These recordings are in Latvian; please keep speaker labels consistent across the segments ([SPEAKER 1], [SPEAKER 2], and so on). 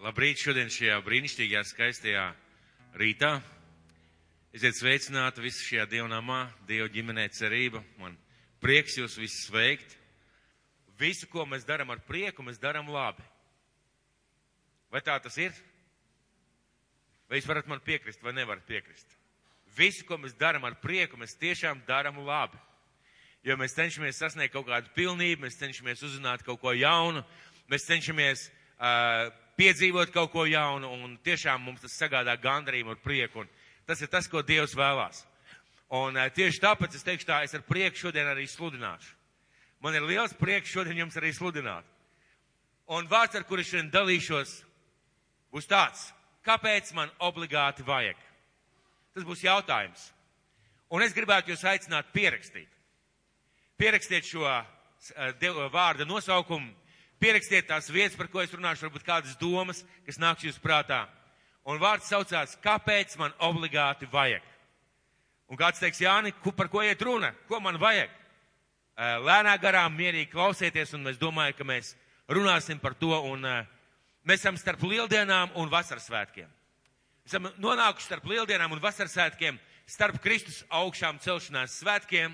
[SPEAKER 1] Labrīt šodien šajā brīnišķīgajā, skaistajā rītā. Esiet sveicināti visi šajā dievnamā, Dieva ģimenē cerība. Man prieks jūs visus sveikt. Visu, ko mēs darām ar prieku, mēs darām labi. Vai tā tas ir? Vai jūs varat man piekrist vai nevarat piekrist? Visu, ko mēs darām ar prieku, mēs tiešām darām labi. Jo mēs cenšamies sasniegt kaut kādu pilnību, mēs cenšamies uzzināt kaut ko jaunu, mēs cenšamies uh, piedzīvot kaut ko jaunu, un tiešām mums tas sagādā gandarījumu un prieku. Un tas ir tas, ko Dievs vēlās. Un uh, tieši tāpēc es teikšu tā, es ar prieku šodien arī sludināšu. Man ir liels prieks šodien jums arī sludināt. Un vārds, ar kuru šodien dalīšos, būs tāds, kāpēc man obligāti vajag? Tas būs jautājums. Un es gribētu jūs aicināt pierakstīt. Pierakstiet šo uh, vārda nosaukumu, pierakstiet tās vietas, par ko es runāšu, varbūt kādas domas, kas nāks jūs prātā. Un vārds saucās, kāpēc man obligāti vajag? Un kāds teiks, Jāni, par ko iet runa? Ko man vajag? Lēnā garām mierīgi klausieties, un es domāju, ka mēs runāsim par to, un mēs esam starp lieldienām un vasaras svētkiem esam nonākuši starp lieldienām un vasarsvētkiem, starp Kristus augšām celšanās svētkiem,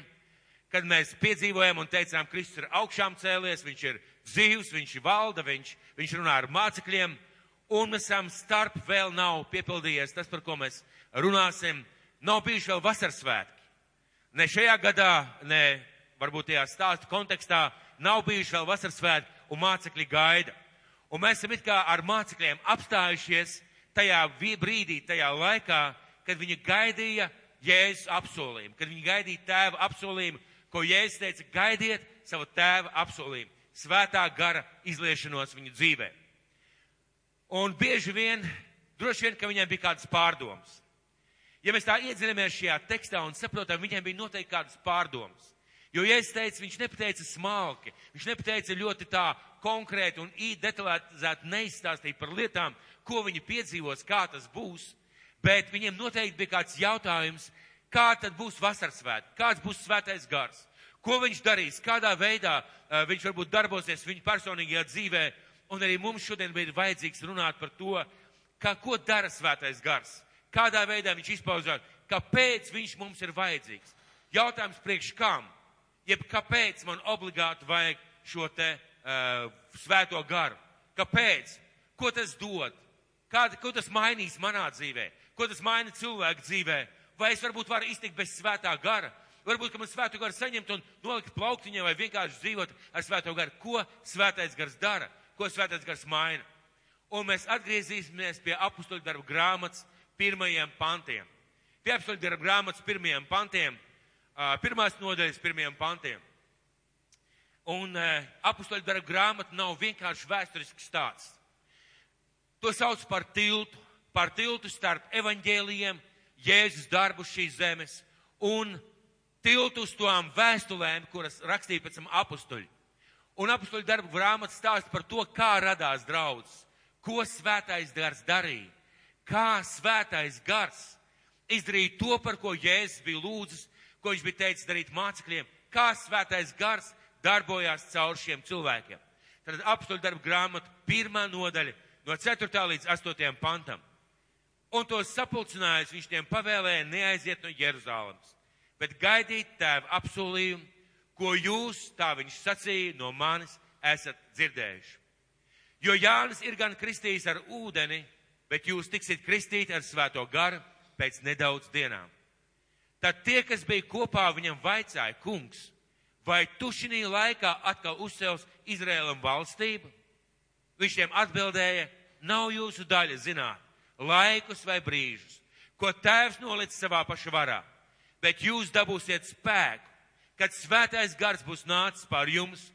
[SPEAKER 1] kad mēs piedzīvojam un teicām, Kristus ir augšām cēlies, viņš ir dzīvs, viņš valda, viņš, viņš runā ar mācekļiem, un mēs esam starp vēl nav piepildījies tas, par ko mēs runāsim, nav bijuši vēl vasarsvētki. Ne šajā gadā, ne varbūt tajā stāstu kontekstā nav bijuši vēl vasarsvētki, un mācekļi gaida. Un mēs esam it kā ar mācekļiem apstājušies tajā brīdī, tajā laikā, kad viņi gaidīja Jēzus apsolījumu, kad viņi gaidīja tēva apsolījumu, ko Jēzus teica, gaidiet savu tēva apsolījumu, svētā gara izliešanos viņu dzīvē. Un bieži vien, droši vien, ka viņiem bija kādas pārdomas. Ja mēs tā iedziļamies šajā tekstā un saprotam, viņiem bija noteikti kādas pārdomas. Jo, ja es teicu, viņš nepateica smalki, viņš nepateica ļoti tā konkrēti un detalizēti neizstāstīja par lietām, ko viņi piedzīvos, kā tas būs, bet viņiem noteikti bija kāds jautājums, kā tad būs vasaras svētki, kāds būs svētais gars, ko viņš darīs, kādā veidā viņš varbūt darbosies viņa personīgajā dzīvē, un arī mums šodien bija vajadzīgs runāt par to, kā, ko dara svētais gars, kādā veidā viņš izpaužās, kāpēc viņš mums ir vajadzīgs. Jautājums priekš kam? Jeb kāpēc man obligāti vajag šo te uh, svēto garu? Kāpēc? Ko tas dod? Kāda, ko tas mainīs manā dzīvē? Ko tas maina cilvēku dzīvē? Vai es varbūt varu iztikt bez svētā gara? Varbūt, ka man svēto garu saņemt un nolikt plauktiņā vai vienkārši dzīvot ar svēto garu. Ko svētais gars dara? Ko svētais gars maina? Un mēs atgriezīsimies pie apustuļu darba grāmatas pirmajiem pantiem. Pie apustuļu darba grāmatas pirmajiem pantiem, pirmās nodaļas pirmajiem pantiem. Un apustuļu darba grāmata nav vienkārši vēsturisks stāsts. To sauc par tiltu, par tiltu starp evaņģēlijiem, Jēzus darbu šīs zemes un tiltu uz tām vēstulēm, kuras rakstīja pēc tam apustuļi. Un apustuļu darbu grāmata stāsta par to, kā radās draudzes, ko svētais gars darīja, kā svētais gars izdarīja to, par ko Jēzus bija lūdzis, ko viņš bija teicis darīt mācekļiem, kā svētais gars darbojās caur šiem cilvēkiem. Tad apustuļu darbu grāmata pirmā nodaļa no 4. līdz 8. pantam. Un tos sapulcinājis, viņš tiem pavēlēja neaiziet no Jeruzalemes, bet gaidīt tēva apsolījumu, ko jūs, tā viņš sacīja, no manis esat dzirdējuši. Jo Jānis ir gan kristījis ar ūdeni, bet jūs tiksiet kristīti ar svēto garu pēc nedaudz dienām. Tad tie, kas bija kopā, viņam vaicāja, kungs, vai tu šī laikā atkal uzcels Izrēlam valstību? Viņš tiem atbildēja, nav jūsu daļa zināt laikus vai brīžus, ko tēvs nolic savā paša varā, bet jūs dabūsiet spēku, kad svētais gars būs nācis pār jums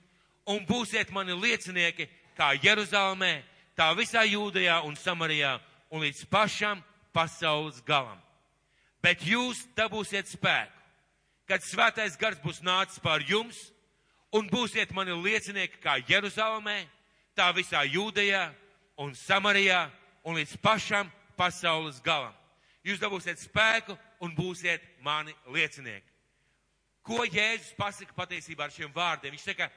[SPEAKER 1] un būsiet mani liecinieki kā Jeruzalemē, tā visā Jūdejā un Samarijā un līdz pašam pasaules galam. Bet jūs dabūsiet spēku, kad svētais gars būs nācis pār jums un būsiet mani liecinieki kā Jeruzalemē, tā visā Jūdejā un Samarijā un līdz pašam pasaules galam. Jūs dabūsiet spēku un būsiet mani liecinieki. Ko Jēzus pasaka patiesībā ar šiem vārdiem? Viņš saka,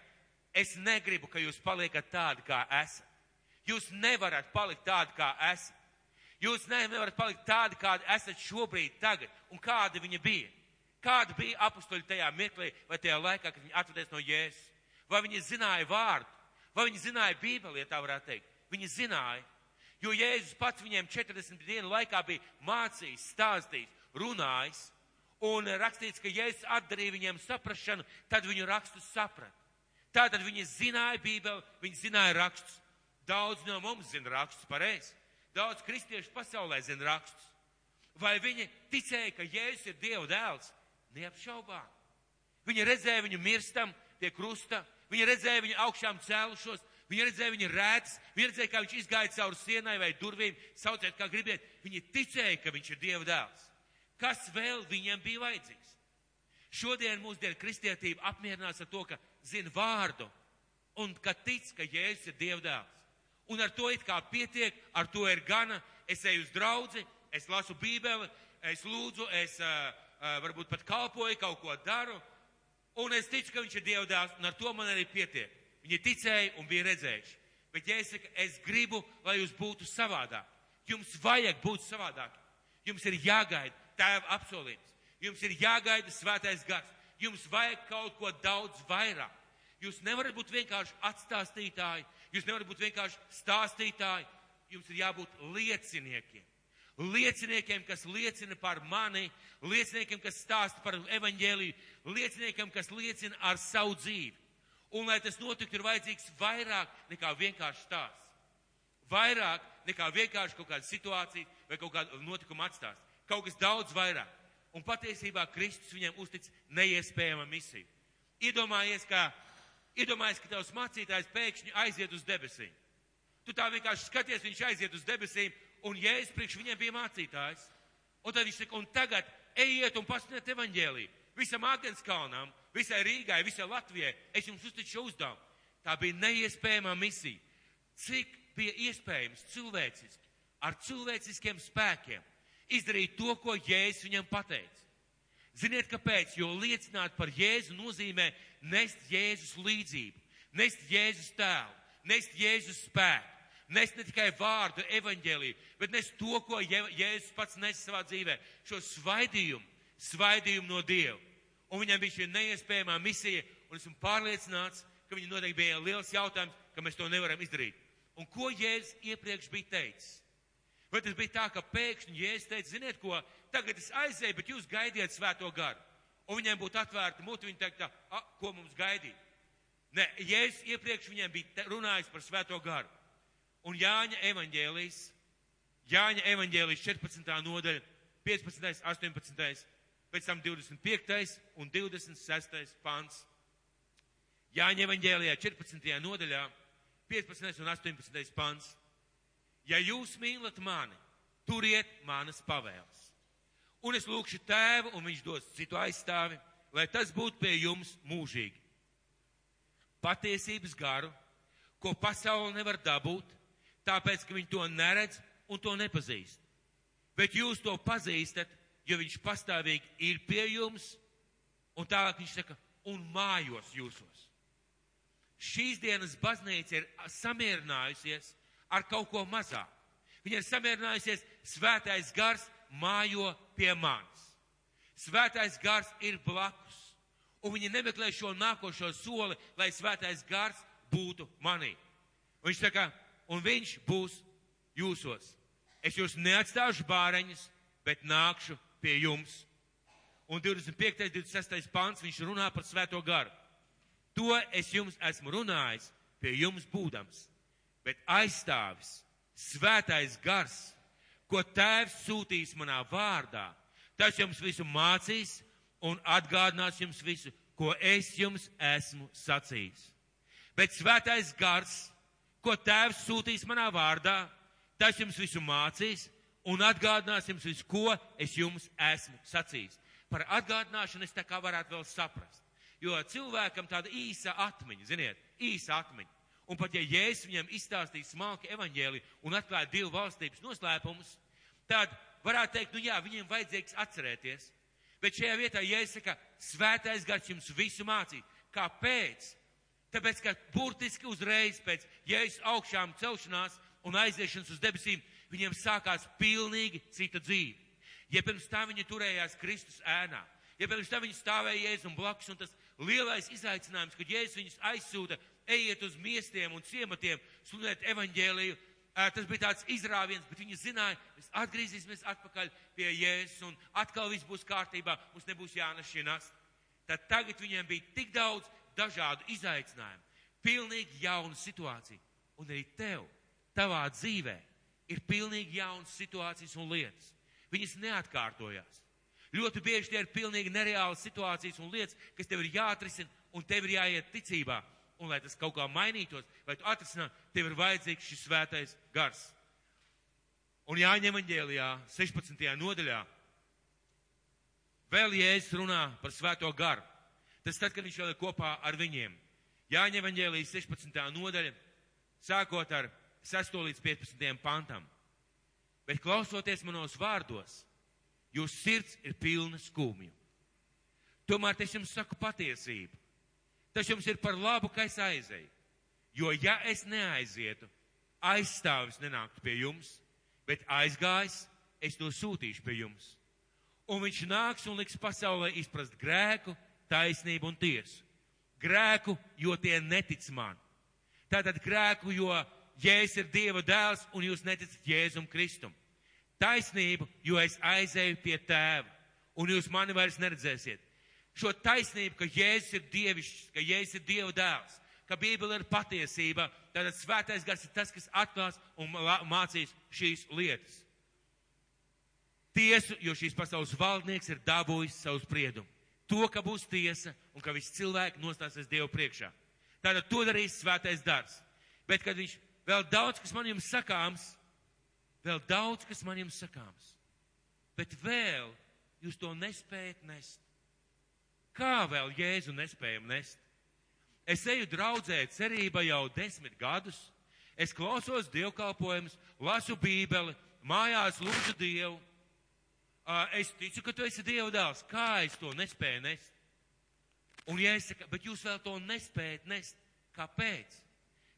[SPEAKER 1] es negribu, ka jūs paliekat tādi, kā esat. Jūs nevarat palikt tādi, kā esat. Jūs nevarat palikt tādi, kādi esat šobrīd, tagad, un kādi viņi bija. Kāda bija apstuļi tajā mirklī vai tajā laikā, kad viņi atvedies no Jēzus? Vai viņi zināja vārdu, vai viņi zināja Bībeli, ja tā varētu teikt? Viņi zināja, jo Jēzus pats viņiem 40 dienu laikā bija mācījis, stāstījis, runājis, un rakstīts, ka Jēzus atdarīja viņiem saprašanu, tad viņu rakstus saprat. Tātad viņi zināja Bībeli, viņi zināja rakstus. Daudz no mums zina rakstus pareizi. Daudz kristiešu pasaulē zina rakstus. Vai viņi ticēja, ka Jēzus ir Dieva dēls? Neapšaubām. Viņi redzēja viņu mirstam pie krusta, viņi redzēja viņu augšām cēlušos, viņi redzēja viņu rētas, viņi redzēja, kā viņš izgāja cauri sienai vai durvīm, sauciet, kā gribiet. Viņi ticēja, ka viņš ir Dieva dēls. Kas vēl viņiem bija vajadzīgs? Šodien mūsdienu kristietība apmierinās ar to, ka zina vārdu un ka tic, ka Jēzus ir Dieva dēls. Un ar to it kā pietiek, ar to ir gana. Es eju uz draudzi, es lasu Bībeli, es lūdzu, es uh, varbūt pat kalpoju, kaut ko daru, un es ticu, ka viņš ir Dieva dēls, un ar to man arī pietiek. Viņi ticēja un bija redzējuši. Bet, ja es saku, es gribu, lai jūs būtu savādāk, jums vajag būt savādāk. Jums ir jāgaida tēva apsolījums. Jums ir jāgaida svētais gars. Jums vajag kaut ko daudz vairāk. Jūs nevarat būt vienkārši atstāstītāji, jūs nevarat būt vienkārši stāstītāji, jums ir jābūt lieciniekiem lieciniekiem, kas liecina par mani, lieciniekiem, kas stāsta par evaņģēliju, lieciniekiem, kas liecina ar savu dzīvi. Un, lai tas notiktu, ir vajadzīgs vairāk nekā vienkārši stāsts. Vairāk nekā vienkārši kaut kāda situācija vai kaut kāda notikuma atstāst. Kaut kas daudz vairāk. Un patiesībā Kristus viņiem uztic neiespējama misiju. Iedomājies, ka, iedomājies, ka tavs mācītājs pēkšņi aiziet uz debesīm. Tu tā vienkārši skaties, viņš aiziet uz debesīm, un Jēzus priekš viņiem bija mācītājs. Un tad viņš saka, un tagad ejiet un pasludiniet evaņģēliju. Visam Āgenskalnam, visai Rīgai, visai Latvijai. Es jums uzticu šo uzdevumu. Tā bija neiespējama misija. Cik bija iespējams cilvēciski, ar cilvēciskiem spēkiem izdarīt to, ko Jēzus viņam pateica. Ziniet, kāpēc? Jo liecināt par Jēzu nozīmē nest Jēzus līdzību, nest Jēzus tēlu, nest Jēzus spēku nes ne tikai vārdu evaņģēlīju, bet nes to, ko Jēzus pats nes savā dzīvē, šo svaidījumu, svaidījumu no Dieva. Un viņam bija šī neiespējamā misija, un esmu pārliecināts, ka viņam noteikti bija liels jautājums, ka mēs to nevaram izdarīt. Un ko Jēzus iepriekš bija teicis? Vai tas bija tā, ka pēkšņi Jēzus teica, ziniet ko, tagad es aizēju, bet jūs gaidiet svēto garu. Un viņiem būtu atvērta muti, viņi teikt, a, ko mums gaidīt? Nē, Jēzus iepriekš viņiem bija runājis par svēto garu. Un Jāņa evaņģēlijas, Jāņa evaņģēlijas 14. nodaļa, 15. 18. Pēc tam 25. un 26. pants. Jāņa evaņģēlijā 14. nodaļā, 15. un 18. pants. Ja jūs mīlat mani, turiet manas pavēles. Un es lūkšu tēvu, un viņš dos citu aizstāvi, lai tas būtu pie jums mūžīgi. Patiesības garu, ko pasaule nevar dabūt, tāpēc, ka viņi to neredz un to nepazīst. Bet jūs to pazīstat, jo viņš pastāvīgi ir pie jums, un tālāk viņš saka, un mājos jūsos. Šīs dienas baznīca ir samierinājusies ar kaut ko mazāk. Viņa ir samierinājusies, svētais gars mājo pie manis. Svētais gars ir blakus, un viņi nemeklē šo nākošo soli, lai svētais gars būtu manī. Un viņš saka, un viņš būs jūsos. Es jūs neatstāšu bāreņus, bet nākšu pie jums. Un 25. 26. pants viņš runā par svēto garu. To es jums esmu runājis pie jums būdams, bet aizstāvis svētais gars, ko tēvs sūtīs manā vārdā, tas jums visu mācīs un atgādinās jums visu, ko es jums esmu sacījis. Bet svētais gars ko tēvs sūtīs manā vārdā, tas jums visu mācīs un atgādinās jums visu, ko es jums esmu sacījis. Par atgādināšanu es tā kā varētu vēl saprast. Jo cilvēkam tāda īsa atmiņa, ziniet, īsa atmiņa. Un pat ja Jēzus viņam izstāstīja smalki evaņģēli un atklāja divu valstības noslēpumus, tad varētu teikt, nu jā, viņiem vajadzīgs atcerēties. Bet šajā vietā Jēzus saka, svētais gars jums visu mācīt. Kāpēc? Tāpēc, ka burtiski uzreiz pēc jēzus augšām celšanās
[SPEAKER 2] un aiziešanas uz debesīm, viņiem sākās pilnīgi cita dzīve. Ja pirms tam viņi turējās Kristus ēnā, ja pirms tam viņi stāvēja Jēzum blakus, un tas lielais izaicinājums, kad Jēzus viņus aizsūta, ejiet uz miestiem un ciematiem, sludēt evaņģēliju, tas bija tāds izrāviens, bet viņi zināja, mēs atgriezīsimies atpakaļ pie Jēzus un atkal viss būs kārtībā, mums nebūs jānašķinās. Tad tagad viņiem bija tik daudz dažādu izaicinājumu, pilnīgi jauna situācija. Un arī tev, tavā dzīvē, ir pilnīgi jaunas situācijas un lietas. Viņas neatkārtojās. Ļoti bieži tie ir pilnīgi nereālas situācijas un lietas, kas tev ir jāatrisina un tev ir jāiet ticībā. Un lai tas kaut kā mainītos, vai tu atrisinātu, tev ir vajadzīgs šis svētais gars. Un Jāņem Eņģēlijā 16. nodaļā vēl Jēzus runā par svēto garu. Tas tad, kad viņš vēl ir kopā ar viņiem. Jāņem Eņģēlijas 16. nodaļa, sākot ar 6. līdz 15. pantam. Bet klausoties manos vārdos, jūsu sirds ir pilna skumju. Tomēr es jums saku patiesību. Tas jums ir par labu, ka es aizēju. Jo ja es neaizietu, aizstāvis nenāktu pie jums, bet aizgājis, es to sūtīšu pie jums. Un viņš nāks un liks pasaulē izprast grēku, taisnību un tiesu. Grēku, jo tie netic man. Tātad grēku, jo Jēzus ir Dieva dēls un jūs neticat Jēzum Kristum. Taisnību, jo es aizēju pie tēva un jūs mani vairs neredzēsiet. Šo taisnību, ka Jēzus ir dievišķis, ka Jēzus ir Dieva dēls, ka Bībele ir patiesība, tātad svētais gars ir tas, kas atklās un mācīs šīs lietas. Tiesu, jo šīs pasaules valdnieks ir dabūjis savu spriedumu. To, ka būs tiesa un ka visi cilvēki nostāsies Dievu priekšā. Tātad to darīs svētais darbs. Bet, kad viņš vēl daudz, kas man jums sakāms, vēl daudz, kas man jums sakāms, bet vēl jūs to nespējat nest. Kā vēl Jēzu nespējam nest? Es eju draudzē cerība jau desmit gadus, es klausos dievkalpojumus, lasu bībeli, mājās lūdzu Dievu. Es ticu, ka tu esi Dieva dēls. Kā es to nespēju nest? Un ja es saku, bet jūs vēl to nespējat nest, kāpēc?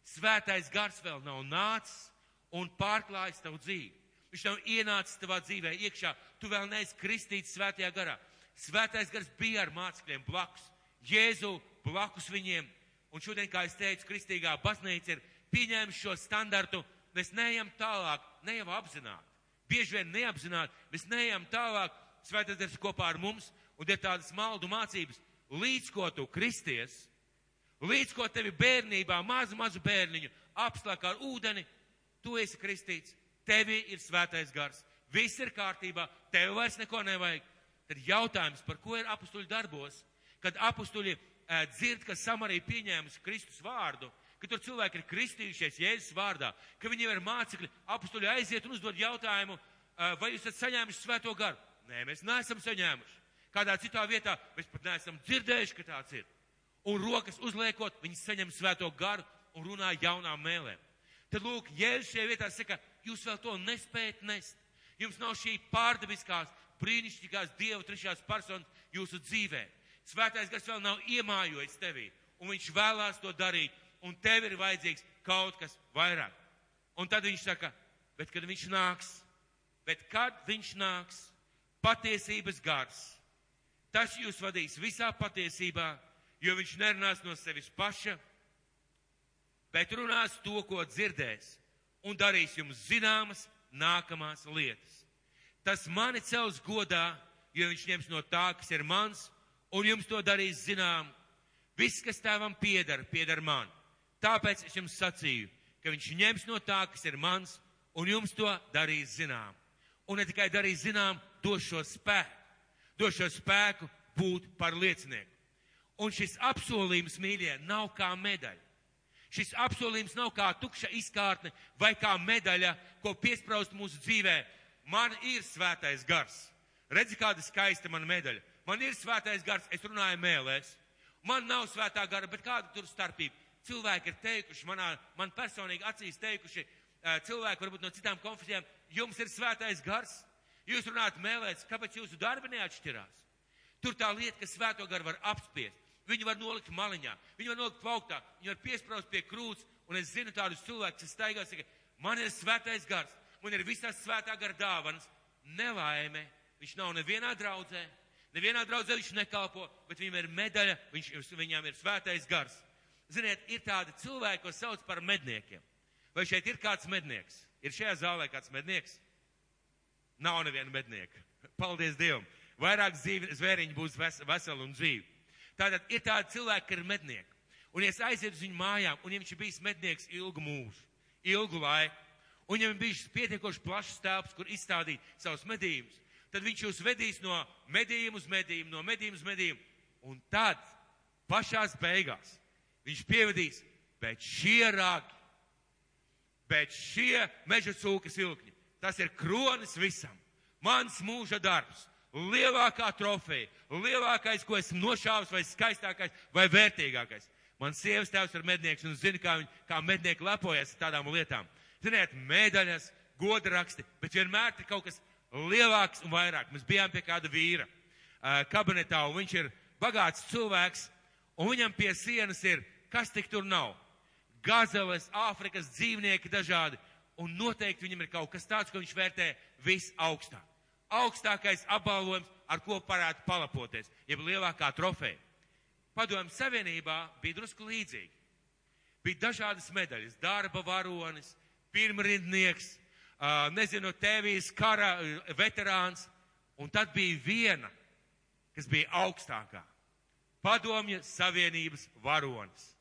[SPEAKER 2] Svētais gars vēl nav nācis un pārklājis tavu dzīvi. Viņš nav ienācis tavā dzīvē iekšā. Tu vēl neesi kristīts svētajā garā. Svētais gars bija ar mācekļiem blakus. Jēzu blakus viņiem. Un šodien, kā es teicu, kristīgā baznīca ir pieņēmusi šo standartu. Mēs neejam tālāk, ne jau apzināti. Bieži vien neapzināti, mēs neejam tālāk. Svētais gars kopā ar mums un ir tādas maldu mācības. Līdz ko tu kristies, Līdz ko tevi bērnībā, mazu, mazu bērniņu, apslāk ar ūdeni, tu esi kristīts, tevi ir svētais gars, viss ir kārtībā, tev vairs neko nevajag. Tad jautājums, par ko ir apustuļu darbos, kad apustuļi e, dzird, ka Samarija pieņēmusi Kristus vārdu, ka tur cilvēki ir kristījušies Jēzus vārdā, ka viņiem ir mācekļi, apustuļi aiziet un uzdod jautājumu, e, vai jūs esat saņēmuši svēto garu? Nē, mēs neesam saņēmuši. Kādā citā vietā mēs pat neesam dzirdējuši, ka tāds ir un rokas uzliekot, viņi saņem svēto garu un runā jaunām mēlēm. Tad lūk, Jēzus šajā vietā saka, jūs vēl to nespējat nest. Jums nav šī pārdabiskās, brīnišķīgās Dieva trešās personas jūsu dzīvē. Svētais gars vēl nav iemājojis tevī, un viņš vēlās to darīt, un tev ir vajadzīgs kaut kas vairāk. Un tad viņš saka, bet kad viņš nāks, bet kad viņš nāks, patiesības gars, tas jūs vadīs visā patiesībā, jo viņš nerunās no sevis paša, bet runās to, ko dzirdēs, un darīs jums zināmas nākamās lietas. Tas mani cels godā, jo viņš ņems no tā, kas ir mans, un jums to darīs zinām. Viss, kas tēvam piedara, piedara man. Tāpēc es jums sacīju, ka viņš ņems no tā, kas ir mans, un jums to darīs zinām. Un ne tikai darīs zinām, dos šo spēku, dos šo spēku būt par liecinieku. Un šis apsolījums, mīļie, nav kā medaļa. Šis apsolījums nav kā tukša izkārtne vai kā medaļa, ko piespraust mūsu dzīvē. Man ir svētais gars. Redzi, kāda skaista man medaļa. Man ir svētais gars, es runāju mēlēs. Man nav svētā gara, bet kāda tur starpība? Cilvēki ir teikuši, manā, man personīgi acīs teikuši, cilvēki varbūt no citām konfesijām, jums ir svētais gars. Jūs runājat mēlēs, kāpēc jūsu darbi neatšķirās? Tur tā lieta, ka svēto garu var apspiest. Viņu var nolikt maliņā, viņu var nolikt plauktā, viņu var piesprāst pie krūts, un es zinu tādus cilvēkus, kas staigā, saka, Man ir svētais gars, man ir visas svētā gara dāvanas, nelaime. Viņš nav nevienā draudzē, nevienā draudzē viņš nekalpo, bet viņam ir medaļa, viņš, viņam ir svētais gars. Ziniet, ir tādi cilvēki, ko sauc par medniekiem. Vai šeit ir kāds mednieks? Ir šajā zālē kāds mednieks? Nav neviena mednieka. Paldies Dievam. Vairāk dzīvi, zvēriņi būs ves, veseli un dzīvi. Tātad ir tādi cilvēki, kas ir mednieki. Un, ja es aizietu uz viņu mājām, un ja viņš ir bijis mednieks ilgu mūžu, ilgu laiku, un ja viņam bijis pietiekoši plašs telps, kur izstādīt savus medījumus, tad viņš jūs vedīs no medījuma uz medījumu, no medījuma uz medījumu. Un tad, pašās beigās, viņš pievedīs, bet šie rāgi, bet šie meža cūkas ilkņi, tas ir kronis visam. Mans mūža darbs, lielākā trofeja, lielākais, ko esmu nošāvis, vai skaistākais, vai vērtīgākais. Man sievas tēvs ir mednieks un zina, kā, viņi, kā mednieki lepojas ar tādām lietām. Ziniet, medaļas, goda raksti, bet vienmēr ir kaut kas lielāks un vairāk. Mēs bijām pie kāda vīra kabinetā, un viņš ir bagāts cilvēks, un viņam pie sienas ir, kas tik tur nav? Gazeles, Āfrikas dzīvnieki dažādi, un noteikti viņam ir kaut kas tāds, ko viņš vērtē visaugstāk. Augstākais apbalvojums, ar ko varētu palapoties, jeb lielākā trofeja. Padomju Savienībā bija drusku līdzīgi. Bija dažādas medaļas, darba varonis, pirmrindnieks, nezinu, tēvijas kara veterāns, un tad bija viena, kas bija augstākā. Padomju Savienības varonis.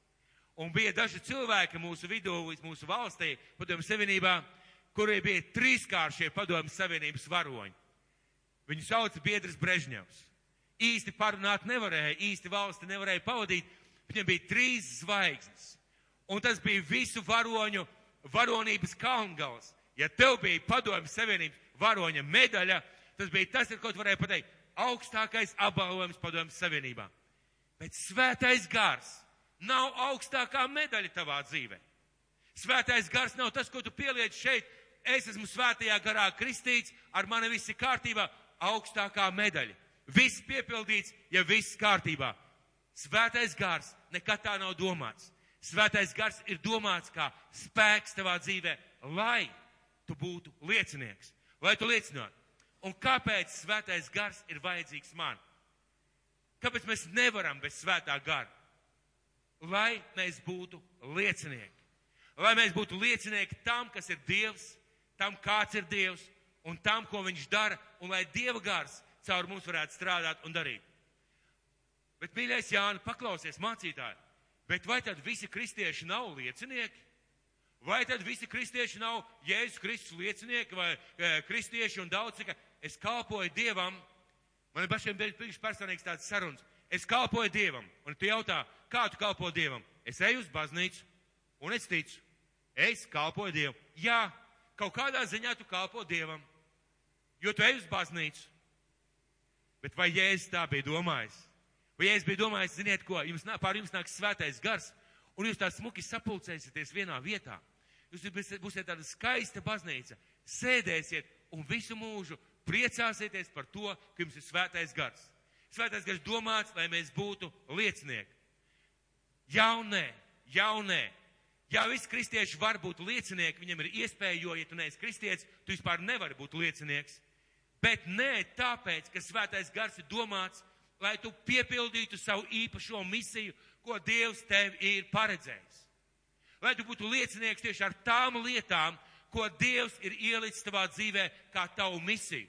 [SPEAKER 2] Un bija daži cilvēki mūsu vidū, mūsu valstī, padomju Savienībā, kuriem bija trīskāršie padomju Savienības varoņi. Viņu sauca Biedrs Brežņevs. Īsti parunāt nevarēja, īsti valsti nevarēja pavadīt, viņam bija trīs zvaigznes. Un tas bija visu varoņu varonības kalngals. Ja tev bija padomju Savienības varoņa medaļa, tas bija tas, ar ko tu varēji pateikt, augstākais apbalvojums padomju Savienībā. Bet svētais gars nav augstākā medaļa tavā dzīvē. Svētais gars nav tas, ko tu pieliec šeit. Es esmu svētajā garā kristīts, ar mani viss ir kārtībā, augstākā medaļa. Viss piepildīts, ja viss kārtībā. Svētais gars nekad tā nav domāts. Svētais gars ir domāts kā spēks tavā dzīvē, lai tu būtu liecinieks, lai tu liecinātu. Un kāpēc svētais gars ir vajadzīgs man? Kāpēc mēs nevaram bez svētā gara? Lai mēs būtu liecinieki. Lai mēs būtu liecinieki tam, kas ir Dievs, tam, kāds ir Dievs un tam, ko Viņš dara, un lai Dieva gars caur mums varētu strādāt un darīt. Bet, mīļais Jāni, paklausies mācītāji, bet vai tad visi kristieši nav liecinieki? Vai tad visi kristieši nav Jēzus Kristus liecinieki vai e, kristieši un daudz saka, es kalpoju Dievam? Man ir pašiem bijuši personīgs tāds sarunas. Es kalpoju Dievam. Un tu jautā, kā tu kalpo Dievam? Es eju uz baznīcu un es ticu. Es kalpoju Dievam. Jā, kaut kādā ziņā tu kalpo Dievam, jo tu ej uz baznīcu. Bet vai Jēzus tā bija domājis? Vai Jēzus bija domājis, ziniet ko, jums, pār jums nāks svētais gars, un jūs tā smuki sapulcēsieties vienā vietā. Jūs būsiet tāda skaista baznīca, sēdēsiet un visu mūžu priecāsieties par to, ka jums ir svētais gars. Svētais gars domāts, lai mēs būtu liecinieki. Jaunē, jaunē. Ja visi kristieši var būt liecinieki, viņam ir iespēja, jo, ja tu neesi kristietis, tu vispār nevari būt liecinieks. Bet nē, tāpēc, ka svētais gars ir domāts, lai tu piepildītu savu īpašo misiju, ko Dievs tev ir paredzējis lai tu būtu liecinieks tieši ar tām lietām, ko Dievs ir ielicis tavā dzīvē kā tavu misiju.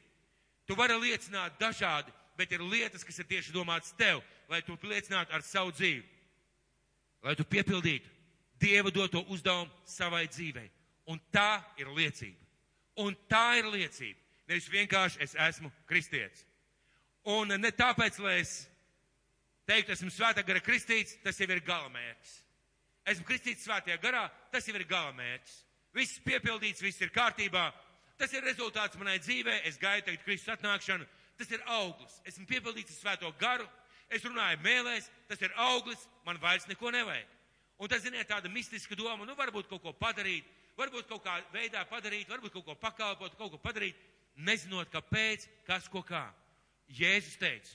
[SPEAKER 2] Tu vari liecināt dažādi, bet ir lietas, kas ir tieši domātas tev, lai tu liecinātu ar savu dzīvi. Lai tu piepildītu Dieva doto uzdevumu savai dzīvei. Un tā ir liecība. Un tā ir liecība. Nevis vienkārši es esmu kristietis. Un ne tāpēc, lai es teiktu, esmu svētā gara kristīts, tas jau ir galamērķis esmu kristīts svētajā garā, tas jau ir galamērķis. Viss piepildīts, viss ir kārtībā. Tas ir rezultāts manai dzīvē, es gaidu tagad Kristus atnākšanu. Tas ir auglis. Esmu piepildīts ar svēto garu, es runāju mēlēs, tas ir auglis, man vairs neko nevajag. Un tas, ziniet, tāda mistiska doma, nu varbūt kaut ko padarīt, varbūt kaut kā veidā padarīt, varbūt kaut ko pakalpot, kaut ko padarīt, nezinot, kāpēc, kas ko kā. Jēzus teica,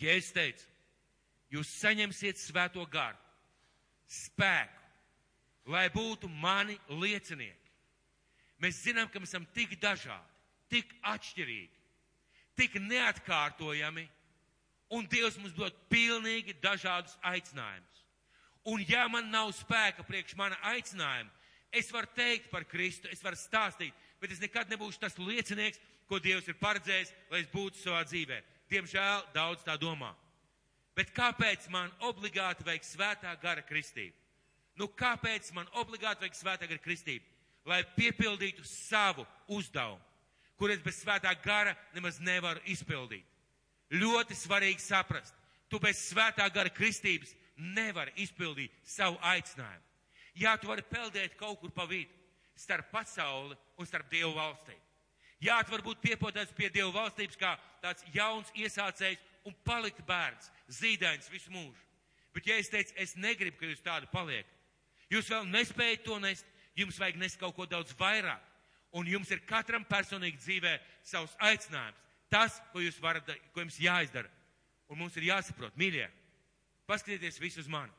[SPEAKER 2] Jēzus teica, jūs saņemsiet svēto garu spēku. lai būtu mani liecinieki. Mēs zinām, ka mēs esam tik dažādi, tik atšķirīgi, tik neatkārtojami, un Dievs mums dod pilnīgi dažādus aicinājumus. Un ja man nav spēka priekš mana aicinājuma, es varu teikt par Kristu, es varu stāstīt, bet es nekad nebūšu tas liecinieks, ko Dievs ir paredzējis, lai es būtu savā dzīvē. Diemžēl daudz tā domā. Bet kāpēc man obligāti vajag svētā gara kristību? Nu, kāpēc man obligāti vajag svētā gara kristību? Lai piepildītu savu uzdevumu, kur es bez svētā gara nemaz nevaru izpildīt. Ļoti svarīgi saprast, tu bez svētā gara kristības nevari izpildīt savu aicinājumu. Jā, tu vari peldēt kaut kur pa vidu, starp pasauli un starp Dievu valstīm. Jā, tu vari būt piepotāts pie Dievu valstības kā tāds jauns iesācējs un palikt bērns, zīdains visu mūžu. Bet ja es teicu, es negribu, ka jūs tādu paliekat, jūs vēl nespējat to nest, jums vajag nest kaut ko daudz vairāk. Un jums ir katram personīgi dzīvē savs aicinājums. Tas, ko jūs varat, ko jums jāizdara. Un mums ir jāsaprot, mīļie, paskatieties visu uz mani.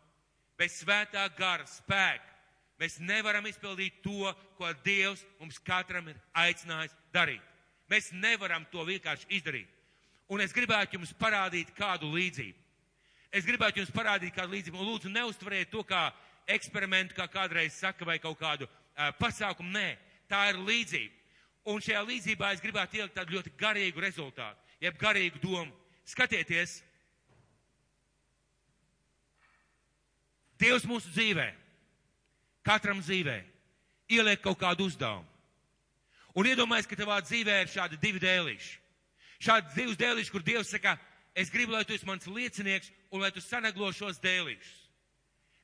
[SPEAKER 2] Bez svētā gara spēka mēs nevaram izpildīt to, ko Dievs mums katram ir aicinājis darīt. Mēs nevaram to vienkārši izdarīt. Un es gribētu jums parādīt kādu līdzību. Es gribētu jums parādīt kādu līdzību. Un lūdzu, neustveriet to kā eksperimentu, kā kādreiz saka, vai kaut kādu uh, pasākumu. Nē, tā ir līdzība. Un šajā līdzībā es gribētu ielikt tādu ļoti garīgu rezultātu, jeb garīgu domu. Skatieties, Dievs mūsu dzīvē, katram dzīvē, ieliek kaut kādu uzdevumu. Un iedomājies, ka tavā dzīvē ir šādi divi dēlīši. Šādi divas dēlīši, kur Dievs saka, es gribu, lai tu esi mans liecinieks un lai tu sanaglo šos dēlīšus.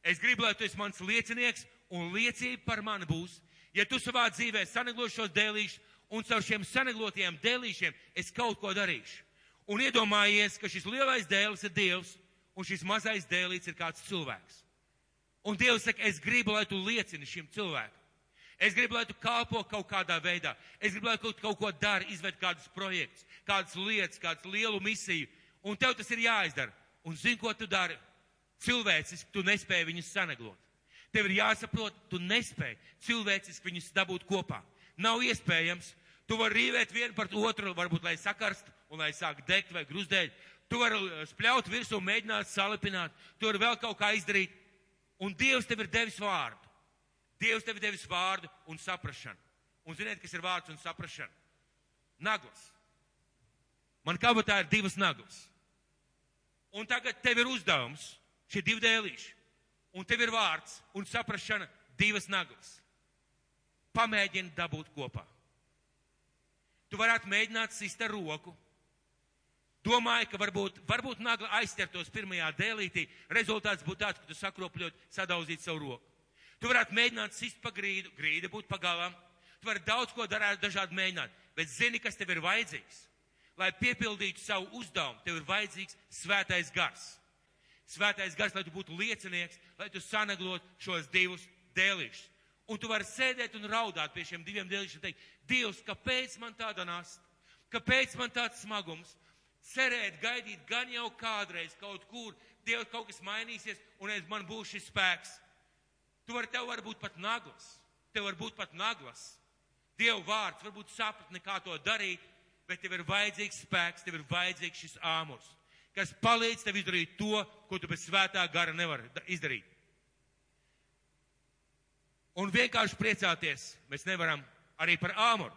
[SPEAKER 2] Es gribu, lai tu esi mans liecinieks un liecība par mani būs, ja tu savā dzīvē sanaglo šos dēlīšus un caur šiem sanaglotajiem dēlīšiem es kaut ko darīšu. Un iedomājies, ka šis lielais dēlis ir Dievs un šis mazais dēlīts ir kāds cilvēks. Un Dievs saka, es gribu, lai tu liecini šim cilvēkam. Es gribu, lai tu kalpo kaut kādā veidā. Es gribu, lai tu kaut ko dari, izved kādus projektus, kādas lietas, kādu lielu misiju. Un tev tas ir jāizdara. Un zini, ko tu dari? Cilvēciski tu nespēji viņus saneglot. Tev ir jāsaprot, tu nespēji cilvēciski viņus dabūt kopā. Nav iespējams. Tu vari rīvēt vienu par otru, varbūt, lai sakarst un lai sāk degt vai gruzdēt. Tu vari spļaut virsū, mēģināt salipināt. Tu vari vēl kaut kā izdarīt. Un Dievs tev ir devis vārdu. Dievs tev ir devis vārdu un saprašanu. Un ziniet, kas ir vārds un saprašana? Naglas. Man kabatā ir divas naglas. Un tagad tev ir uzdevums, šie divi dēlīši. Un tev ir vārds un saprašana divas naglas. Pamēģini dabūt kopā. Tu varētu mēģināt sist ar roku, Domāju, ka varbūt, varbūt nagla aizķertos pirmajā dēlītī, rezultāts būtu tāds, ka tu sakropļot, sadauzīt savu roku. Tu varētu mēģināt sist pa grīdu, grīda būtu pagalām. Tu vari daudz ko darīt, dažādi mēģināt, bet zini, kas tev ir vajadzīgs. Lai piepildītu savu uzdevumu, tev ir vajadzīgs svētais gars. Svētais gars, lai tu būtu liecinieks, lai tu sanaglot šos divus dēlīšus. Un tu vari sēdēt un raudāt pie šiem diviem dēlīšiem un teikt, Dievs, kāpēc man tāda nasta? Kāpēc man tāds smagums? Cerēt, gaidīt gan jau kādreiz kaut kur, Dievs kaut kas mainīsies un es man būs šis spēks. Tu vari, tev var būt pat naglas, tev var būt pat naglas. Dievu vārds, varbūt sapratni, kā to darīt, bet tev ir vajadzīgs spēks, tev ir vajadzīgs šis āmurs, kas palīdz tev izdarīt to, ko tu bez svētā gara nevari izdarīt. Un vienkārši priecāties mēs nevaram arī par āmuru.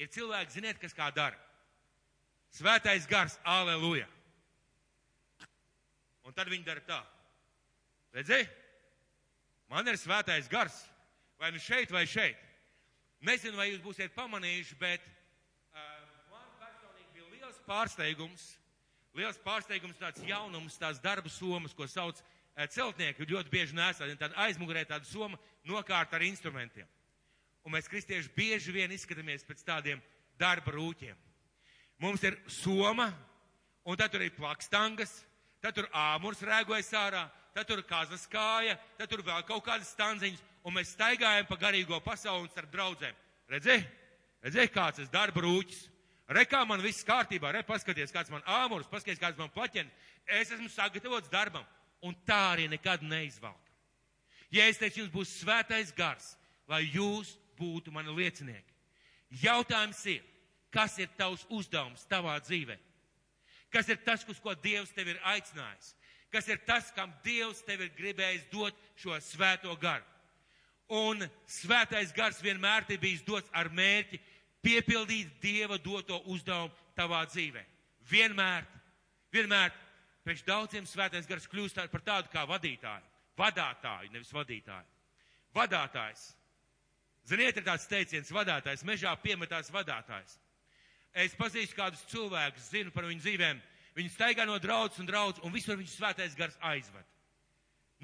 [SPEAKER 2] Ir cilvēki, ziniet, kas kā dara. Svētais gars, aleluja. Un tad viņi dara tā. Redzi? Man ir svētais gars. Vai nu šeit, vai šeit. Nezinu, vai jūs būsiet pamanījuši, bet uh, man personīgi bija liels pārsteigums. Liels pārsteigums, tāds jaunums, tās darba somas, ko sauc uh, celtnieki, ļoti bieži nesā. Tāda aizmugurē tāda soma nokārt ar instrumentiem. Un mēs kristieši bieži vien izskatāmies pēc tādiem darba rūķiem. Mums ir soma, un tad tur ir plakstangas, tad tur āmurs rēgojas ārā, tad tur kazas kāja, tad tur vēl kaut kādas stanziņas, un mēs staigājam pa garīgo pasauli starp draudzēm. Redzi? Redzi, kāds tas darba rūķis. Re, kā man viss kārtībā, re, paskaties, kāds man āmurs, paskaties, kāds man plaķeni. Es esmu sagatavots darbam, un tā arī nekad neizvalk. ja es teicu, jums būs svētais gars, lai jūs būtu mani liecinieki. Jautājums ir, kas ir tavs uzdevums tavā dzīvē? Kas ir tas, uz ko Dievs tevi ir aicinājis? Kas ir tas, kam Dievs tevi ir gribējis dot šo svēto garu? Un svētais gars vienmēr ir bijis dots ar mērķi piepildīt Dieva doto uzdevumu tavā dzīvē. Vienmēr, vienmēr, priekš daudziem svētais gars kļūst par tādu kā vadītāju, vadātāju, nevis vadītāju. Vadātājs. Ziniet, ir tāds teiciens, vadātājs, mežā piemetās vadātājs. Es pazīstu kādus cilvēkus, zinu par viņu dzīvēm. Viņi staigā no draudzes un draudzes, un visur viņu svētais gars aizved.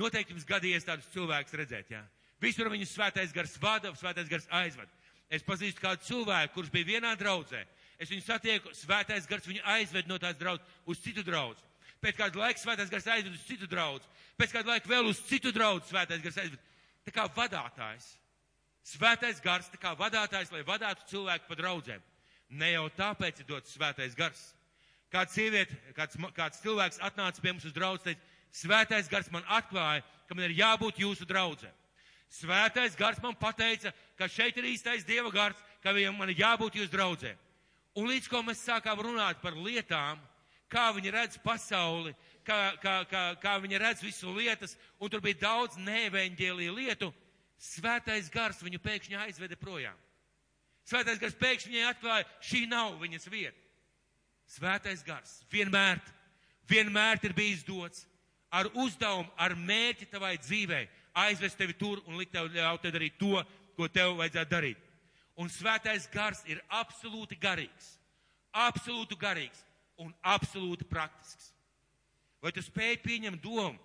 [SPEAKER 2] Noteikti jums gadījies tādus cilvēkus redzēt, jā. Visur viņu svētais gars vada, svētais gars aizved. Es pazīstu kādu cilvēku, kurš bija vienā draudzē. Es viņu satieku, svētais gars viņu aizved no tās draudzes uz citu draudzi. Pēc kāda laika svētais gars aizved uz citu draudzi. Pēc kāda laika vēl uz citu draudzi svētais gars aizved. Tā kā vadātājs. Svētais gars, tā kā vadātājs, lai vadātu cilvēku pa draudzēm. Ne jau tāpēc ir dots svētais gars. Kāds sieviete, kāds, kāds cilvēks atnāca pie mums uz draudz, teica, svētais gars man atklāja, ka man ir jābūt jūsu draudzē. Svētais gars man pateica, ka šeit ir īstais Dieva gars, ka viņam man ir jābūt jūsu draudzē. Un līdz ko mēs sākām runāt par lietām, kā viņi redz pasauli, kā, kā, kā, kā viņi redz visu lietas, un tur bija daudz neveņģēlīju lietu, svētais gars viņu pēkšņi aizveda projām. Svētais gars pēkšņi viņai atklāja, šī nav viņas vieta. Svētais gars vienmēr, vienmēr ir bijis dots ar uzdevumu, ar mērķi tavai dzīvei, aizvest tevi tur un likt tev ļaut tev darīt to, ko tev vajadzētu darīt. Un svētais gars ir absolūti garīgs, absolūti garīgs un absolūti praktisks. Vai tu spēj pieņemt domu,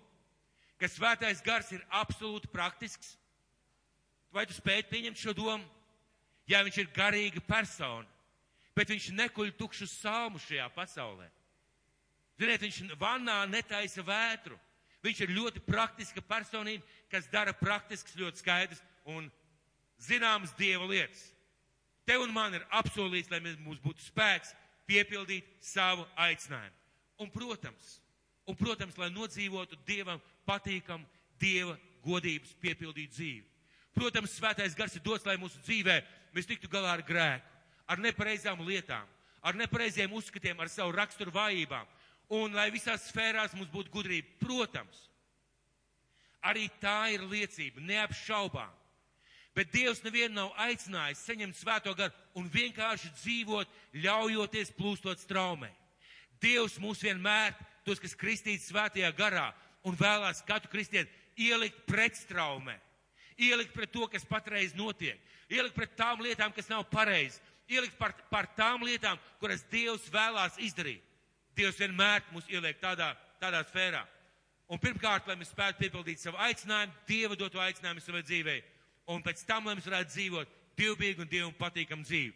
[SPEAKER 2] ka svētais gars ir absolūti praktisks? Vai tu spēj pieņemt šo domu? Ja viņš ir garīga persona, bet viņš nekuļ tukšus salmus šajā pasaulē. Ziniet, viņš vannā netaisa vētru. Viņš ir ļoti praktiska personība, kas dara praktisks, ļoti skaidrs un zināmas dieva lietas. Tev un man ir apsolīts, lai mums būtu spēks piepildīt savu aicinājumu. Un, protams, un, protams, lai nodzīvotu dievam patīkam, dieva godības piepildīt dzīvi. Protams, svētais gars ir dots, lai mūsu dzīvē mēs tiktu galā ar grēku, ar nepareizām lietām, ar nepareiziem uzskatiem, ar savu raksturu vājībām, un lai visās sfērās mums būtu gudrība. Protams, arī tā ir liecība, neapšaubām. Bet Dievs nevienu nav aicinājis saņemt svēto garu un vienkārši dzīvot, ļaujoties plūstot straumē. Dievs mūs vienmēr, tos, kas kristīts svētajā garā un vēlās katru kristieti, ielikt pretstraumē, ielikt pret to, kas patreiz notiek, ielikt pret tām lietām, kas nav pareizi, ielikt par, par tām lietām, kuras Dievs vēlās izdarīt. Dievs vienmēr mūs ieliek tādā, tādā sfērā. Un pirmkārt, lai mēs spētu piepildīt savu aicinājumu, Dieva doto aicinājumu savai dzīvei un pēc tam, lai mēs varētu dzīvot dievbijīgu un dievam patīkamu dzīvi.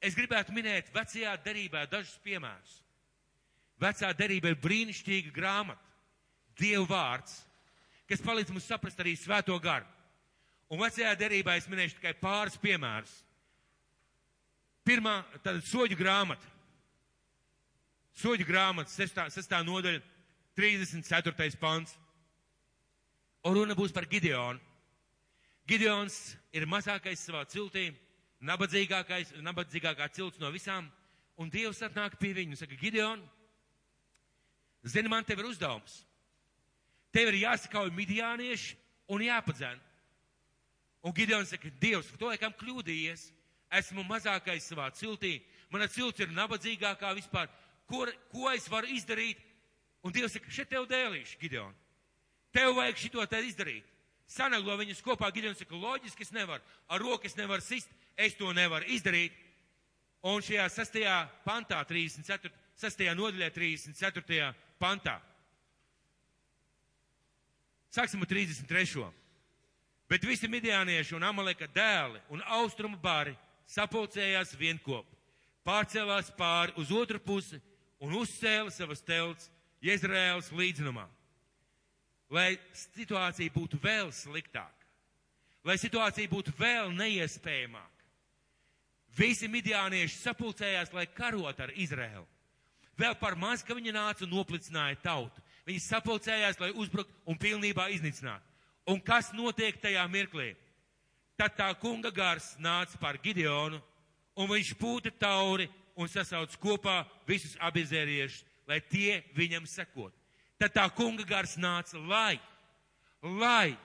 [SPEAKER 2] Es gribētu minēt vecajā derībā dažus piemērus. Vecā derība ir brīnišķīga grāmata, Dieva vārds, kas palīdz mums saprast arī svēto garu. Un vecajā derībā es minēšu tikai pāris piemērus. Pirmā, tāda soļu grāmata. Soļu grāmata, sestā, sestā nodaļa, 34. pants. Un runa būs par Gideonu. Gideons ir mazākais savā ciltī, nabadzīgākais, nabadzīgākā cilts no visām, un Dievs atnāk pie viņu un saka, Gideon, zini, man tev ir uzdevums. Tev ir jāsakauj midiānieši un jāpadzēn. Un Gideons saka, Dievs, to laikam kļūdījies, esmu mazākais savā ciltī, mana cilts ir nabadzīgākā vispār, ko, ko es varu izdarīt? Un Dievs saka, šeit tev dēlīšu, Gideon. Tev vajag šito te izdarīt sanaglo viņus kopā. Gideons saka, loģiski es nevaru, ar roku es nevaru sist, es to nevaru izdarīt. Un šajā sastajā pantā, 34, sastajā nodaļā, 34. pantā. Sāksim ar 33. Bet visi midiānieši un amaleka dēli un austrumu bari sapulcējās vienkop, pārcēlās pāri uz otru pusi un uzcēla savas telts Jezraēlas līdzenumā lai situācija būtu vēl sliktāka, lai situācija būtu vēl neiespējamāka. Visi midiānieši sapulcējās, lai karot ar Izraēlu. Vēl par maz, ka viņi nāca un noplicināja tautu. Viņi sapulcējās, lai uzbruktu un pilnībā iznīcinātu. Un kas notiek tajā mirklī? Tad tā kunga gars nāca par Gideonu, un viņš pūta tauri un sasauc kopā visus abizēriešus, lai tie viņam sekot. Tad tā kunga gars nāca, lai, lai.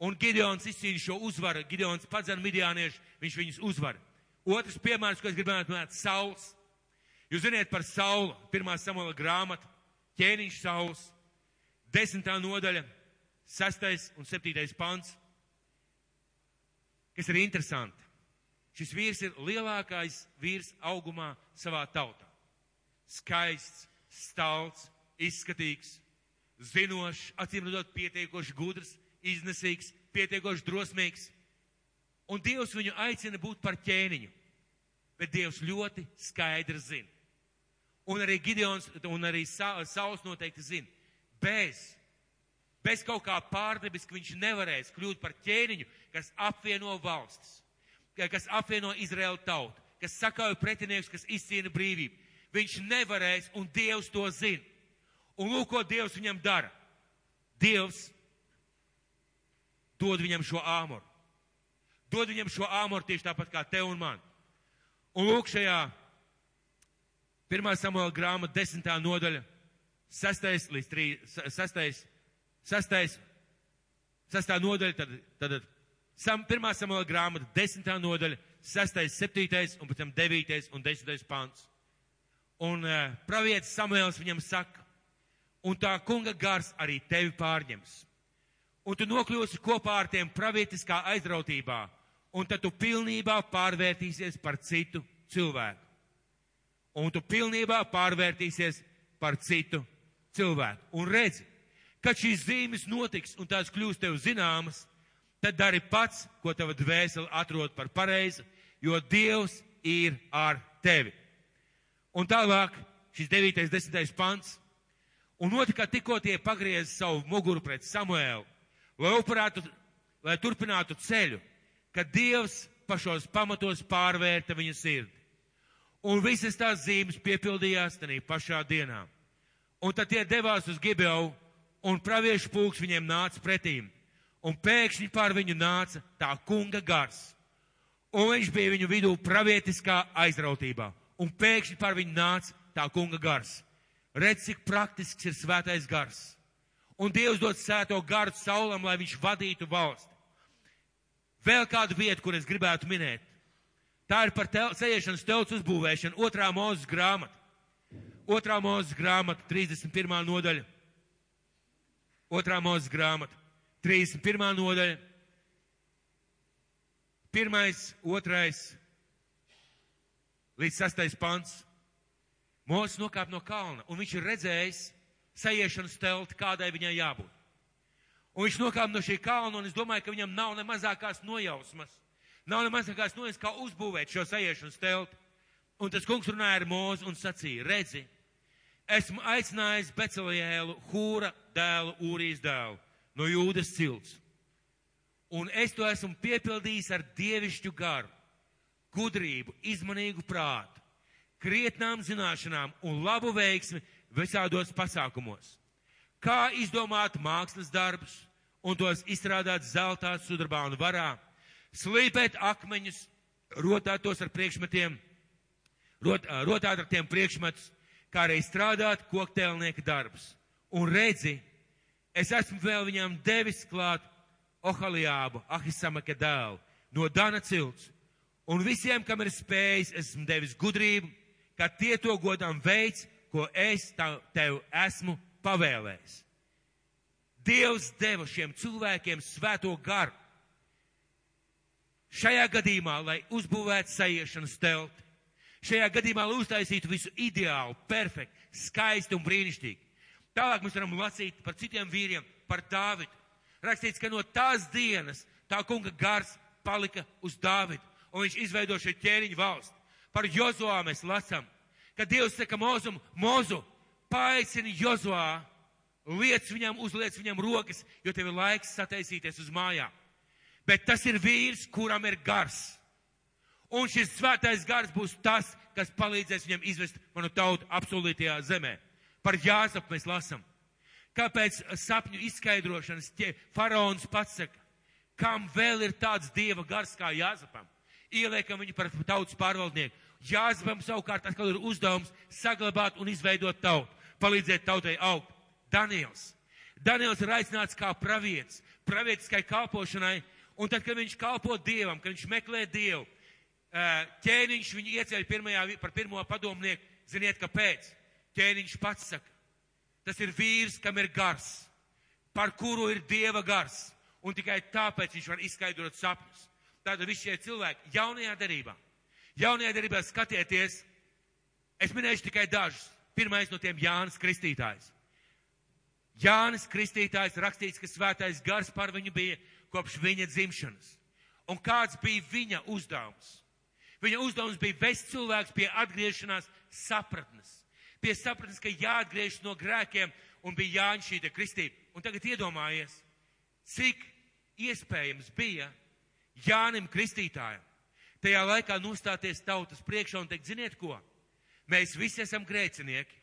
[SPEAKER 2] Un Gideons izcīna šo uzvaru. Gideons padzena midiāniešu, viņš viņus uzvar. Otrs piemērs, ko es gribētu minēt, Sauls. Jūs zināt par Saulu, pirmā samola grāmata, ķēniņš Sauls, desmitā nodaļa, sastais un septītais pants, kas ir interesanti. Šis vīrs ir lielākais vīrs augumā savā tautā. Skaists, stalts, izskatīgs, zinošs, acīm redzot, pietiekoši gudrs, iznesīgs, pietiekoši drosmīgs. Un Dievs viņu aicina būt par ķēniņu, bet Dievs ļoti skaidri zina. Un arī Gideons un arī Sauls noteikti zina, bez, bez kaut kā pārdebiska viņš nevarēs kļūt par ķēniņu, kas apvieno valstis, kas apvieno Izraēlu tautu, kas sakauj pretinieks, kas izcīna brīvību. Viņš nevarēs, un Dievs to zina. Un lūk, ko Dievs viņam dara. Dievs dod viņam šo āmuru. Dod viņam šo āmuru tieši tāpat kā tev un man. Un lūk, šajā pirmā samuēla grāmata, desmitā nodaļa, sastais līdz trīs, sastais, sastais, sastā nodaļa, tad, tad sam, pirmā samuēla grāmata, desmitā nodaļa, sastais, septītais un pēc tam devītais un desmitais pants. Un uh, pravietis Samuēls viņam saka, un tā kunga gars arī tevi pārņems. Un tu nokļūsi kopā ar tiem pravietiskā aizrautībā, un tad tu pilnībā pārvērtīsies par citu cilvēku. Un tu pilnībā pārvērtīsies par citu cilvēku. Un redzi, kad šīs zīmes notiks un tās kļūs tev zināmas, tad dari pats, ko tava dvēsele atrod par pareizi, jo Dievs ir ar tevi. Un tālāk šis 9. 10. pants. Un notika, tikko tie pagriez savu muguru pret Samuēlu, lai, upurētu, lai turpinātu ceļu, kad Dievs pašos pamatos pārvērta viņa sirdi. Un visas tās zīmes piepildījās tajā pašā dienā. Un tad tie devās uz Gibeau, un praviešu pulks viņiem nāca pretīm. Un pēkšņi pār viņu nāca tā kunga gars. Un viņš bija viņu vidū pravietiskā aizrautībā un pēkšņi par viņu nāca tā kunga gars. Redz, cik praktisks ir svētais gars. Un Dievs dod sēto garu saulam, lai viņš vadītu valsti. Vēl kādu vietu, kur es gribētu minēt. Tā ir par tel, sēžašanas telts uzbūvēšanu, otrā mūzes grāmata. Otrā mūzes grāmata, 31. nodaļa. Otrā mūzes grāmata, 31. nodaļa. Pirmais, otrais, līdz sastais pants. Mūzis nokāp no kalna, un viņš ir redzējis sajiešanas telti, kādai viņai jābūt. Un viņš nokāp no šī kalna, un es domāju, ka viņam nav ne mazākās nojausmas. Nav ne mazākās nojausmas, kā uzbūvēt šo sajiešanas telti. Un tas kungs runāja ar mūzu un sacīja, redzi, esmu aicinājis Becelielu, Hūra dēlu, Ūrijas dēlu, no jūdas cilts. Un es to esmu piepildījis ar dievišķu garu gudrību, izmanīgu prātu, krietnām zināšanām un labu veiksmi visādos pasākumos. Kā izdomāt mākslas darbus un tos izstrādāt zeltā, sudrabā un varā, slīpēt akmeņus, rotāt tos ar priekšmetiem, rot, rotāt ar tiem priekšmetus, kā arī strādāt koktēlnieka darbus. Un redzi, es esmu vēl viņam devis klāt Ohaliābu, Ahisamaka dēlu, no Dana cilts, Un visiem, kam ir spējis, esmu devis gudrību, ka tie to godām veids, ko es tev esmu pavēlējis. Dievs deva šiem cilvēkiem svēto garu. Šajā gadījumā, lai uzbūvētu sajiešanas telti, šajā gadījumā, lai uztaisītu visu ideālu, perfektu, skaistu un brīnišķīgu. Tālāk mēs varam lasīt par citiem vīriem, par Dāvidu. Rakstīts, ka no tās dienas tā kunga gars palika uz Dāvidu un viņš izveido šeit ķēniņu valsti. Par Jozoā mēs lasām, ka Dievs saka Mozum, Mozu, paaicini Jozoā, liec viņam, uzliec viņam rokas, jo tev ir laiks sataisīties uz mājām. Bet tas ir vīrs, kuram ir gars. Un šis svētais gars būs tas, kas palīdzēs viņam izvest manu tautu absolūtajā zemē. Par Jāzapu mēs lasām, Kāpēc sapņu izskaidrošanas ķē, faraons pats saka, kam vēl ir tāds dieva gars kā Jāzepam? Ieliekam viņu par tautas pārvaldnieku. Jāzepam savukārt atkal ir uzdevums saglabāt un izveidot tautu, palīdzēt tautai augt. Daniels. Daniels ir aicināts kā pravietis, pravietiskai kalpošanai, un tad, kad viņš kalpo Dievam, kad viņš meklē Dievu, ķēniņš viņu ieceļ pirmajā, par pirmo padomnieku, ziniet, kāpēc? Ķēniņš pats saka, tas ir vīrs, kam ir gars, par kuru ir Dieva gars, un tikai tāpēc viņš var izskaidrot sapņus. Tātad visi šie cilvēki jaunajā darībā, jaunajā darībā skatieties, es minēšu tikai dažus. Pirmais no tiem Jānis Kristītājs. Jānis Kristītājs rakstīts, ka svētais gars par viņu bija kopš viņa dzimšanas. Un kāds bija viņa uzdevums? Viņa uzdevums bija vest cilvēks pie atgriešanās sapratnes. Pie sapratnes, ka jāatgriežas no grēkiem un bija jāņem šī kristība. Un tagad iedomājies, cik iespējams bija Jānim Kristītājam tajā laikā nostāties tautas priekšā un teikt, ziniet ko? Mēs visi esam grēcinieki.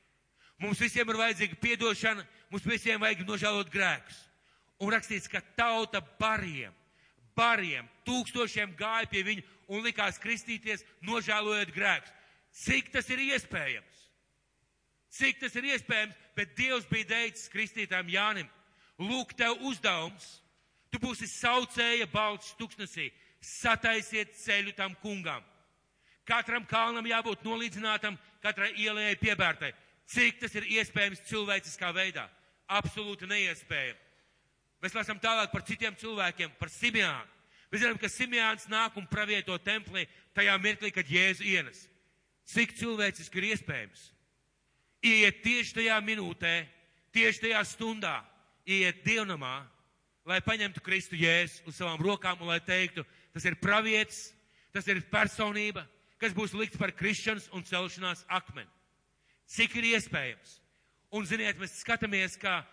[SPEAKER 2] Mums visiem ir vajadzīga piedošana, mums visiem vajag nožēlot grēkus. Un rakstīts, ka tauta bariem, bariem, tūkstošiem gāja pie viņa un likās kristīties, nožēlojot grēkus. Cik tas ir iespējams? Cik tas ir iespējams, bet Dievs bija teicis kristītājiem Jānim, lūk, tev uzdevums, tu būsi saucēja balts tuksnesī, sataisiet ceļu tam kungam. Katram kalnam jābūt nolīdzinātam, katrai ielai piebērtai. Cik tas ir iespējams cilvēciskā veidā? Absolūti neiespējami. Mēs lasām tālāk par citiem cilvēkiem, par Simjānu. Mēs zinām, ka Simjāns nāk un pravieto templī tajā mirklī, kad Jēzu ienes. Cik cilvēciski ir iespējams? Iet tieši tajā minūtē, tieši tajā stundā, iet dievnamā, lai paņemtu Kristu Jēzu uz savām rokām un lai teiktu, tas ir pravietis, tas ir personība, kas būs likts par krišanas un celšanās akmeni cik ir iespējams. Un, ziniet, mēs skatāmies, ka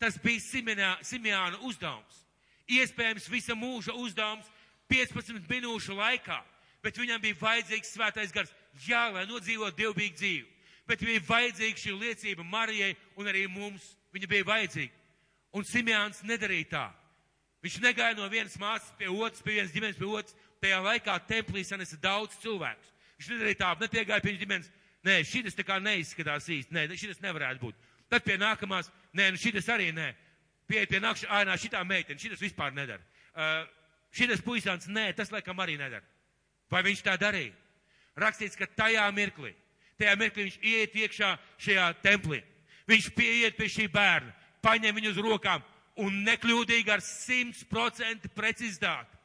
[SPEAKER 2] tas bija Simjāna uzdevums. Iespējams, visa mūža uzdevums 15 minūšu laikā, bet viņam bija vajadzīgs svētais gars. Jā, lai nodzīvot dievbijīgu dzīvi, bet bija vajadzīga šī liecība Marijai un arī mums. Viņa bija vajadzīga. Un Simjāns nedarīja tā. Viņš negāja no vienas māsas pie otras, pie vienas ģimenes pie otras. Tajā laikā templī sanesa daudz cilvēku. Viņš nedarīja tā, nepiegāja pie ģimenes Nē, šis tā kā neizskatās īsti. Nē, šis nevarētu būt. Tad pie nākamās, nē, nu šis arī nē. Pie, pie nākamā, ainā šitā meitene, šis vispār nedara. Uh, šis puisāns, nē, tas laikam arī nedara. Vai viņš tā darīja? Rakstīts, ka tajā mirklī, tajā mirklī viņš iet iekšā šajā templī. Viņš pieiet pie šī bērna, paņem viņu uz rokām un nekļūdīgi ar simts procentu precizitāti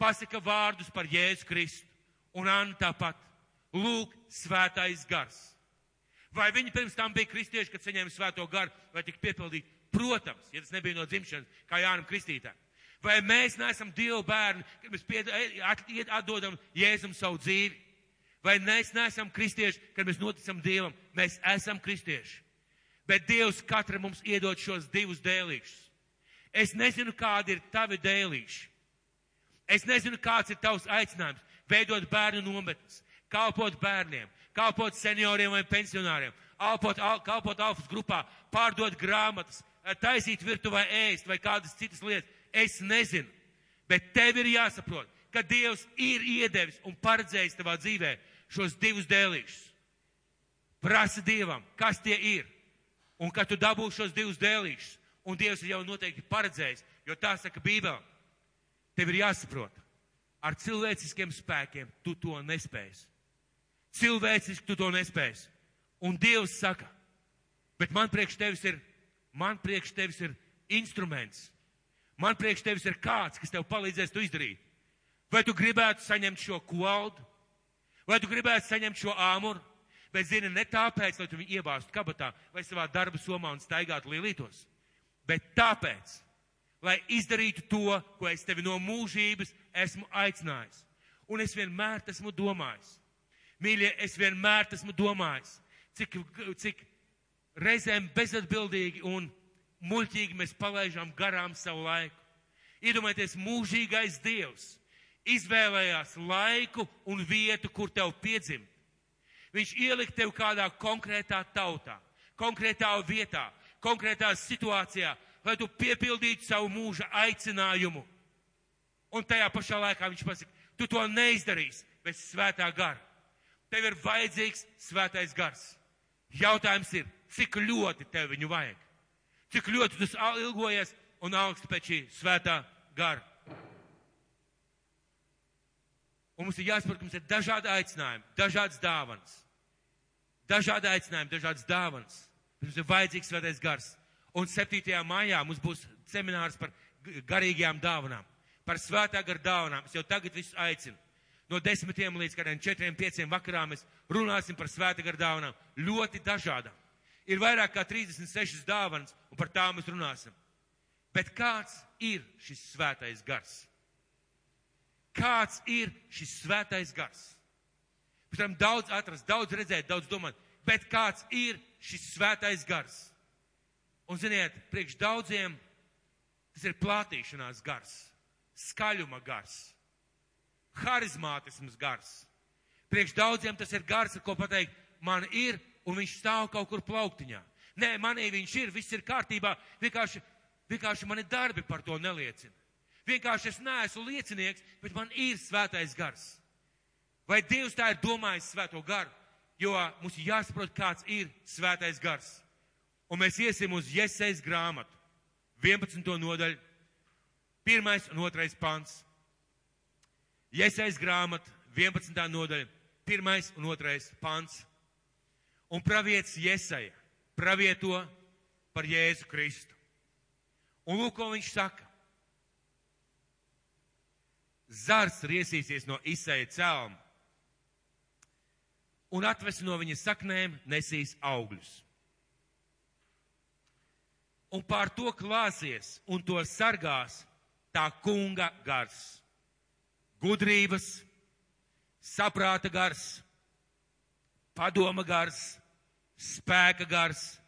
[SPEAKER 2] pasaka vārdus par Jēzu Kristu. Un Anna tāpat. Lūk, svētais gars. Vai viņi pirms tam bija kristieši, kad saņēma svēto garu, vai tika piepildīti? Protams, ja tas nebija no dzimšanas, kā Jānam Kristītājam. Vai mēs neesam Dieva bērni, kad mēs pied, atdodam Jēzum savu dzīvi? Vai mēs neesam kristieši, kad mēs noticam Dievam? Mēs esam kristieši. Bet Dievs katra mums iedod šos divus dēlīšus. Es nezinu, kādi ir tavi dēlīši. Es nezinu, kāds ir tavs aicinājums veidot bērnu nometnes kalpot bērniem, kalpot senioriem vai pensionāriem, kalpot, al, kalpot alfas grupā, pārdot grāmatas, eh, taisīt virtuvē ēst vai kādas citas lietas. Es nezinu, bet tev ir jāsaprot, ka Dievs ir iedevis un paredzējis tavā dzīvē šos divus dēlīšus. Prasa Dievam, kas tie ir, un kad tu dabūsi šos divus dēlīšus, un Dievs ir jau noteikti paredzējis, jo tā saka Bībelē, tev ir jāsaprot, ar cilvēciskiem spēkiem tu to nespēsi. Cilvēciski tu to nespēsi. Un Dievs saka, bet man priekš tevis ir, man priekš tevis ir instruments. Man priekš tevis ir kāds, kas tev palīdzēs to izdarīt. Vai tu gribētu saņemt šo koldu? Vai tu gribētu saņemt šo āmuru? Bet zini, ne tāpēc, lai tu viņu iebāztu kabatā vai savā darba somā un staigātu lielītos, bet tāpēc, lai izdarītu to, ko es tevi no mūžības esmu aicinājis. Un es vienmēr esmu domājis, Mīļie, es vienmēr esmu domājis, cik, cik reizēm bezatbildīgi un muļķīgi mēs palaidām garām savu laiku. Iedomājieties, mūžīgais Dievs izvēlējās laiku un vietu, kur tev piedzimt. Viņš ielika tevi kādā konkrētā tautā, konkrētā vietā, konkrētā situācijā, lai tu piepildītu savu mūža aicinājumu. Un tajā pašā laikā viņš pasaka, tu to neizdarīsi bez svētā gara. Tev ir vajadzīgs svētais gars. Jautājums ir, cik ļoti tev viņu vajag? Cik ļoti tu ilgojies un augst pēc šī svētā gara? Un mums ir jāsaprot, ka mums ir dažādi aicinājumi, dažādas dāvanas. Dažādi aicinājumi, dažādas dāvanas. Mums ir vajadzīgs svētais gars. Un 7. maijā mums būs seminārs par garīgajām dāvanām, par svētā gara dāvanām. Es jau tagad visus aicinu. No desmitiem līdz kādiem četriem, pieciem vakarā mēs runāsim par svētā gara dāvanām. Ļoti dažādām. Ir vairāk kā 36 dāvanas, un par tām mēs runāsim. Bet kāds ir šis svētais gars? Kāds ir šis svētais gars. Pēc tam daudz atrast, daudz redzēt, daudz domāt, bet kāds ir šis svētais gars. Un ziniet, priekš daudziem tas ir plātīšanās gars, skaļuma gars, harizmātisms gars. Priekš daudziem tas ir gars, ar ko pateikt, man ir, un viņš stāv kaut kur plauktiņā. Nē, manī viņš ir, viss ir kārtībā, vienkārši, vienkārši mani darbi par to neliecina. Vienkārši es neesmu liecinieks, bet man ir svētais gars. Vai Dievs tā ir domājis svēto garu? Jo mums ir jāsaprot, kāds ir svētais gars. Un mēs iesim uz Iesaijas grāmatu, 11. nodaļu, 1. un 2. pants. Iesaijas grāmata, 11. nodaļa, 1. un 2. pants. Un pravietis Iesaja pravieto par Jēzu Kristu. Un lūk, ko viņš saka zars riesīsies no izsēja celma un atvesi no viņa saknēm nesīs augļus. Un pār to klāsies un to sargās tā kunga gars, gudrības, saprāta gars, padoma gars, spēka gars,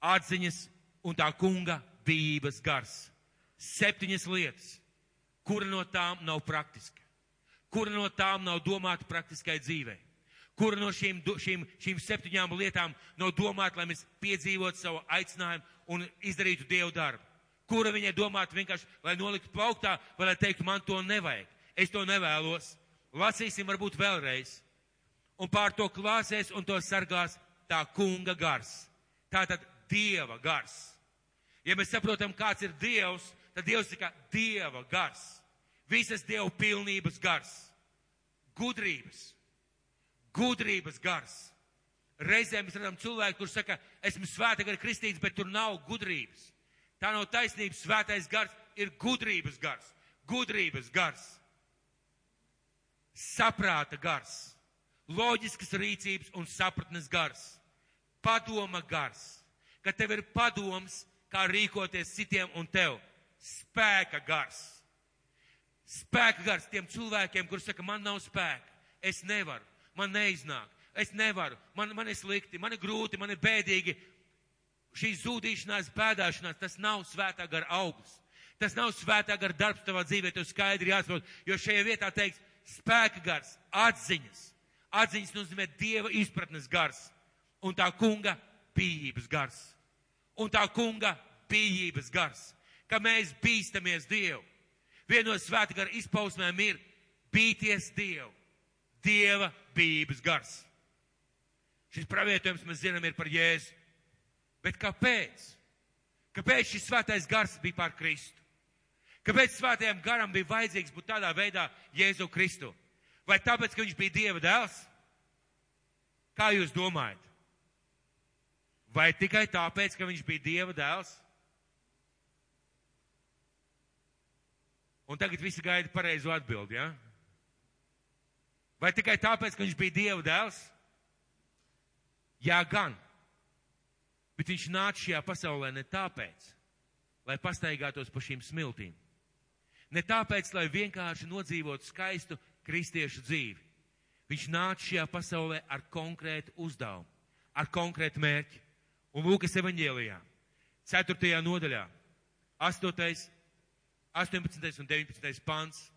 [SPEAKER 2] atziņas un tā kunga bijības gars. Septiņas lietas Kura no tām nav praktiska? Kura no tām nav domāta praktiskai dzīvei? Kura no šīm, šīm, šīm septiņām lietām nav domāta, lai mēs piedzīvotu savu aicinājumu un izdarītu Dievu darbu? Kura viņai domāta vienkārši, lai noliktu plauktā, vai lai teiktu, man to nevajag? Es to nevēlos. Lasīsim varbūt vēlreiz. Un pār to klāsies un to sargās tā kunga gars. Tātad Dieva gars. Ja mēs saprotam, kāds ir Dievs, tad Dievs ir kā Dieva gars visas Dieva pilnības gars, gudrības, gudrības gars. Reizēm mēs redzam cilvēku, kurš saka, esmu svēta gara kristīts, bet tur nav gudrības. Tā nav taisnības. Svētais gars, ir gudrības gars, gudrības gars, saprāta gars, loģiskas rīcības un sapratnes gars, padoma gars, ka tev ir padoms, kā rīkoties citiem un tev, spēka gars Spēka gars tiem cilvēkiem, kuriem saka, man nav spēka, es nevaru, man neiznāk, es nevaru, man, man ir slikti, man ir grūti, man ir bēdīgi. Šī zudīšanās, bēdāšanās, tas nav svētā gara augsts. Tas nav svētā gara darbs tavā dzīvē, tev skaidri jāsaprot, jo šajā vietā teiks spēka gars, atziņas. Atziņas nozīmē dieva izpratnes gars un tā kunga bijības gars. Un tā kunga bijības gars, ka mēs bīstamies Dievu. Viena no svēta gara izpausmēm ir bīties Dievu. Dieva bības gars. Šis pravietojums mēs zinām ir par Jēzu. Bet kāpēc? Kāpēc šis svētais gars bija pār Kristu? Kāpēc svētajam garam bija vajadzīgs būt tādā veidā Jēzu Kristu? Vai tāpēc, ka viņš bija Dieva dēls? Kā jūs domājat? Vai tikai tāpēc, ka viņš bija Dieva dēls? Un tagad visi gaida pareizo atbildi, ja? Vai tikai tāpēc, ka viņš bija Dieva dēls? Jā, gan. Bet viņš nāca šajā pasaulē ne tāpēc, lai pastaigātos pa šīm smiltīm. Ne tāpēc, lai vienkārši nodzīvotu skaistu kristiešu dzīvi. Viņš nāca šajā pasaulē ar konkrētu uzdevumu, ar konkrētu mērķi. Un Lūkas evaņģēlijā, 4. nodaļā, 8. 18. un 19. pants.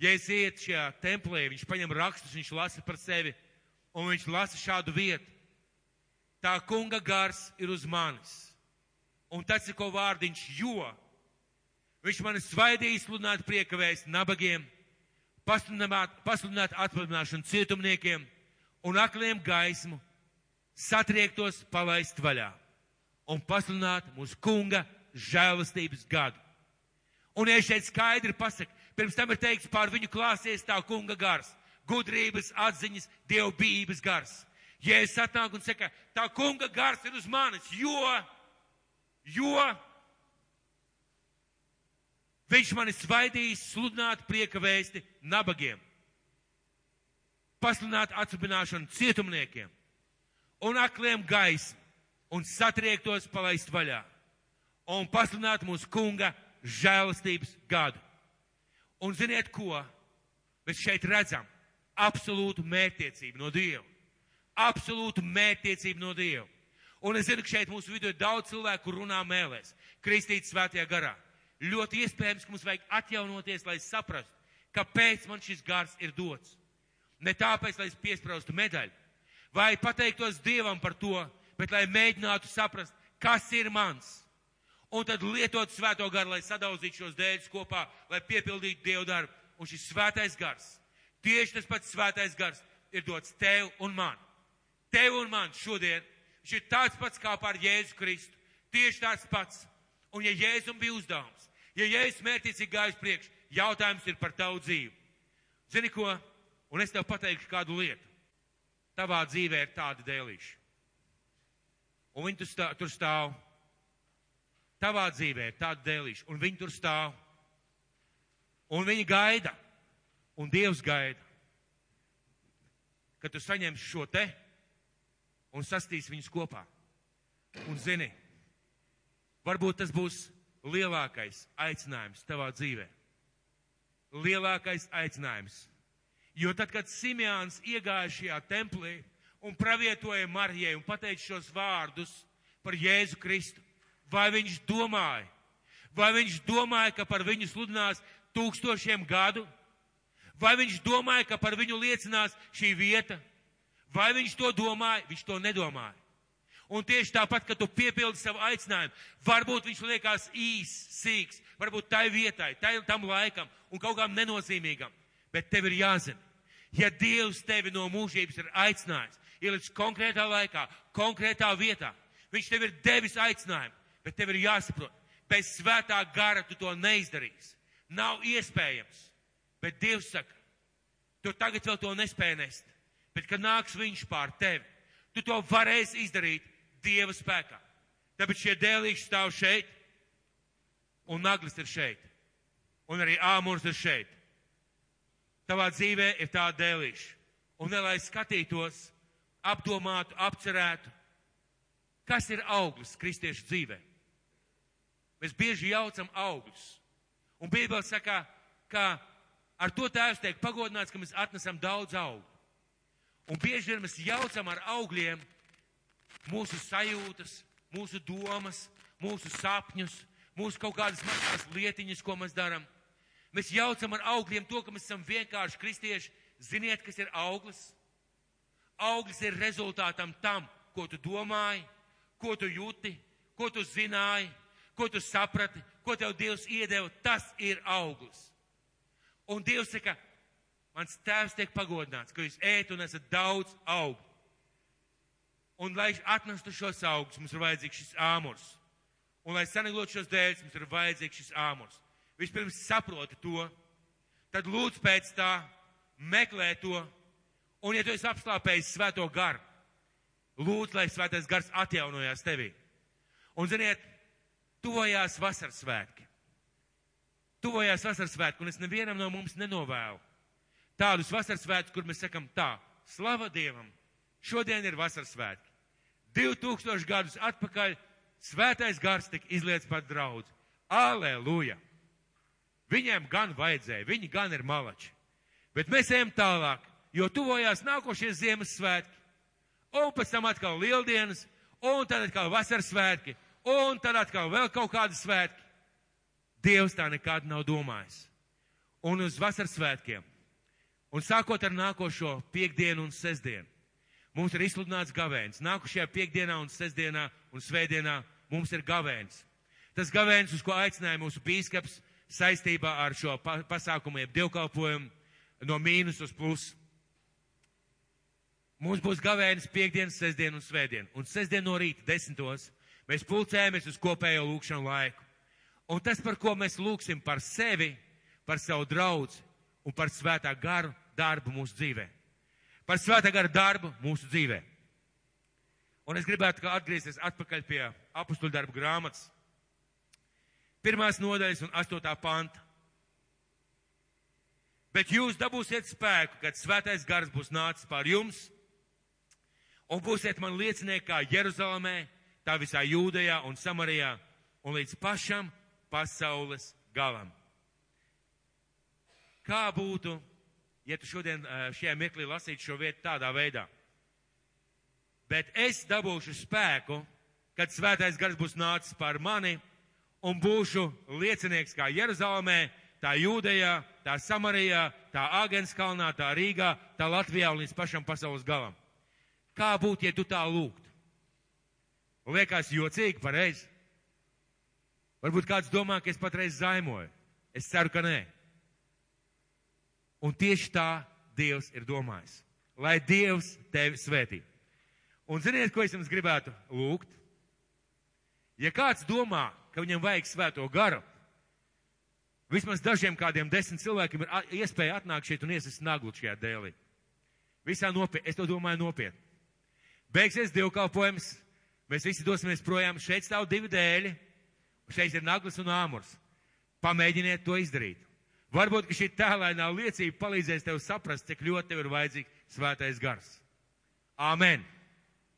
[SPEAKER 2] Ja es iet šajā templī, viņš paņem rakstus, viņš lasa par sevi, un viņš lasa šādu vietu. Tā kunga gars ir uz manis, un tas ir ko vārdiņš, jo viņš man svaidīja sludināt prieka vēst nabagiem, pasludināt atpazināšanu cietumniekiem un akliem gaismu, satriektos palaist vaļā un pasludināt mūsu kunga žēlastības gadu. Un ja šeit skaidri pasaka, pirms tam ir teikts pār viņu klāsies tā kunga gars, gudrības, atziņas, dievbības gars. Ja es atnāku un saka, tā kunga gars ir uz manis, jo, jo viņš mani svaidījis sludināt prieka vēsti nabagiem, pasludināt atsubināšanu cietumniekiem un akliem gaismu un satriektos palaist vaļā un pasludināt mūsu kunga žēlastības gadu. Un ziniet ko? Mēs šeit redzam absolūtu mērķtiecību no Dieva. Absolūtu mērķtiecību no Dieva. Un es zinu, ka šeit mūsu vidū ir daudz cilvēku, kur runā mēlēs, kristīts svētajā garā. Ļoti iespējams, ka mums vajag atjaunoties, lai saprastu, kāpēc man šis gars ir dots. Ne tāpēc, lai es piespraustu medaļu, vai pateiktos Dievam par to, bet lai mēģinātu saprast, kas ir mans. Un tad lietot svēto garu, lai sadauzītu šos dēļus kopā, lai piepildītu Dievu darbu. Un šis svētais gars Tieši tas pats svētais gars ir dots tev un man. Tev un man šodien viņš ir tāds pats kā par Jēzu Kristu. Tieši tāds pats. Un ja Jēzum bija uzdevums, ja Jēzus mērķis ir gājis priekš, jautājums ir par tavu dzīvi. Zini ko? Un es tev pateikšu kādu lietu. Tavā dzīvē ir tādi dēlīši. Un viņi tur stāv. Tur stāv. Tavā dzīvē ir tādi dēlīši. Un viņi tur stāv. Un viņi gaida Un Dievs gaida, ka tu saņemsi šo te un sastīs viņus kopā. Un zini, varbūt tas būs lielākais aicinājums tavā dzīvē. Lielākais aicinājums. Jo tad, kad Simjāns iegāja šajā templī un pravietoja Marijai un pateica šos vārdus par Jēzu Kristu, vai viņš domāja, vai viņš domāja, ka par viņu sludinās tūkstošiem gadu, Vai viņš domāja, ka par viņu liecinās šī vieta? Vai viņš to domāja? Viņš to nedomāja. Un tieši tāpat, kad tu piepildi savu aicinājumu, varbūt viņš liekas īs, sīks, varbūt tai vietai, tai, tam laikam un kaut kam nenozīmīgam. Bet tev ir jāzina, ja Dievs tevi no mūžības ir aicinājis, ielicis konkrētā laikā, konkrētā vietā, viņš tev ir devis aicinājumu, bet tev ir jāsaprot, bez svētā gara tu to neizdarīsi. Nav iespējams. Bet Dievs saka, tu tagad vēl to nespēj nest, bet kad nāks viņš pār tevi, tu to varēsi izdarīt Dieva spēkā. Tāpēc šie dēlīši stāv šeit, un naglis ir šeit, un arī āmurs ir šeit. Tavā dzīvē ir tā dēlīša. Un lai skatītos, apdomātu, apcerētu, kas ir auglis kristiešu dzīvē. Mēs bieži jaucam augļus. Un Bībele saka, ka ar to tēvs tiek pagodināts, ka mēs atnesam daudz augu. Un bieži vien mēs jaucam ar augļiem mūsu sajūtas, mūsu domas, mūsu sapņus, mūsu kaut kādas mazas lietiņas, ko mēs darām. Mēs jaucam ar augļiem to, ka mēs esam vienkārši kristieši. Ziniet, kas ir auglis? Auglis ir rezultātam tam, ko tu domāji, ko tu jūti, ko tu zināji, ko tu saprati, ko tev Dievs iedeva. Tas ir auglis. Un Dievs saka, mans tēvs tiek pagodināts, ka jūs ēt un esat daudz augu. Un, lai atnestu šos augus, mums ir vajadzīgs šis āmurs. Un, lai saneglot šos dēļus, mums ir vajadzīgs šis āmurs. Vispirms saproti to, tad lūdz pēc tā, meklē to, un, ja tu esi apslāpējis svēto garu, lūdz, lai svētais gars atjaunojās tevī. Un, ziniet, tuvojās vasaras svētki. Tuvojās vasaras svētki, un es nevienam no mums nenovēlu tādus vasaras svētkus, kur mēs sakam tā, slava Dievam, šodien ir vasaras svētki. 2000 gadus atpakaļ svētais gars tika izliets par draudz. Aleluja! Viņiem gan vajadzēja, viņi gan ir malači. Bet mēs ejam tālāk, jo tuvojās nākošie Ziemassvētki, un pēc tam atkal lieldienas, un tad atkal vasaras svētki, un tad atkal vēl kaut kādi svētki. Dievs tā nekad nav domājis. Un uz vasaras svētkiem, un sākot ar nākošo piekdienu un sestdienu, mums ir izsludināts gavēns. Nākošajā piekdienā un sestdienā un svētdienā mums ir gavēns. Tas gavēns, uz ko aicināja mūsu bīskaps saistībā ar šo pa pasākumiem dievkalpojumu no mīnus uz plusu. Mums būs gavēnis piekdienas, sestdien un svētdien. Un sestdien no rīta desmitos mēs pulcējamies uz kopējo lūkšanu laiku. Un tas, par ko mēs lūksim par sevi, par savu draugu un par svētā garu darbu mūsu dzīvē. Par svētā gara darbu mūsu dzīvē. Un es gribētu atgriezties atpakaļ pie apakstuļu darbu grāmatas. Pirmās nodaļas un astotā panta. Bet jūs dabūsiet spēku, kad svētais gars būs nācis pār jums, un būsiet man liecinieki kā Jeruzalemē, tā visā Jūdejā un Samarijā, un līdz pašam pasaules galam. Kā būtu, ja tu šodien šajā mirklī lasītu šo vietu tādā veidā? Bet es dabūšu spēku, kad svētais gars būs nācis pār mani, un būšu liecinieks kā Jeruzalemē, tā Jūdejā, tā Samarijā, tā Āgenskalnā, tā Rīgā, tā Latvijā un līdz pašam pasaules galam. Kā būtu, ja tu tā lūgtu? Liekas jocīgi, pareizi. Varbūt kāds domā, ka es patreiz zaimoju. Es ceru, ka nē. Un tieši tā Dievs ir domājis. Lai Dievs tevi svētī. Un ziniet, ko es jums gribētu lūgt? Ja kāds domā, ka viņam vajag svēto garu, vismaz dažiem kādiem desmit cilvēkiem ir iespēja atnākt šeit un iesist naglu šajā dēlī. Visā nopietni, es to domāju nopietni. Beigsies dievkalpojums, mēs visi dosimies projām, šeit stāv divi dēļi, šeit ir naglas un āmurs. Pamēģiniet to izdarīt. Varbūt, ka šī tēlainā liecība palīdzēs tev saprast, cik ļoti tev ir vajadzīgs svētais gars. Āmen!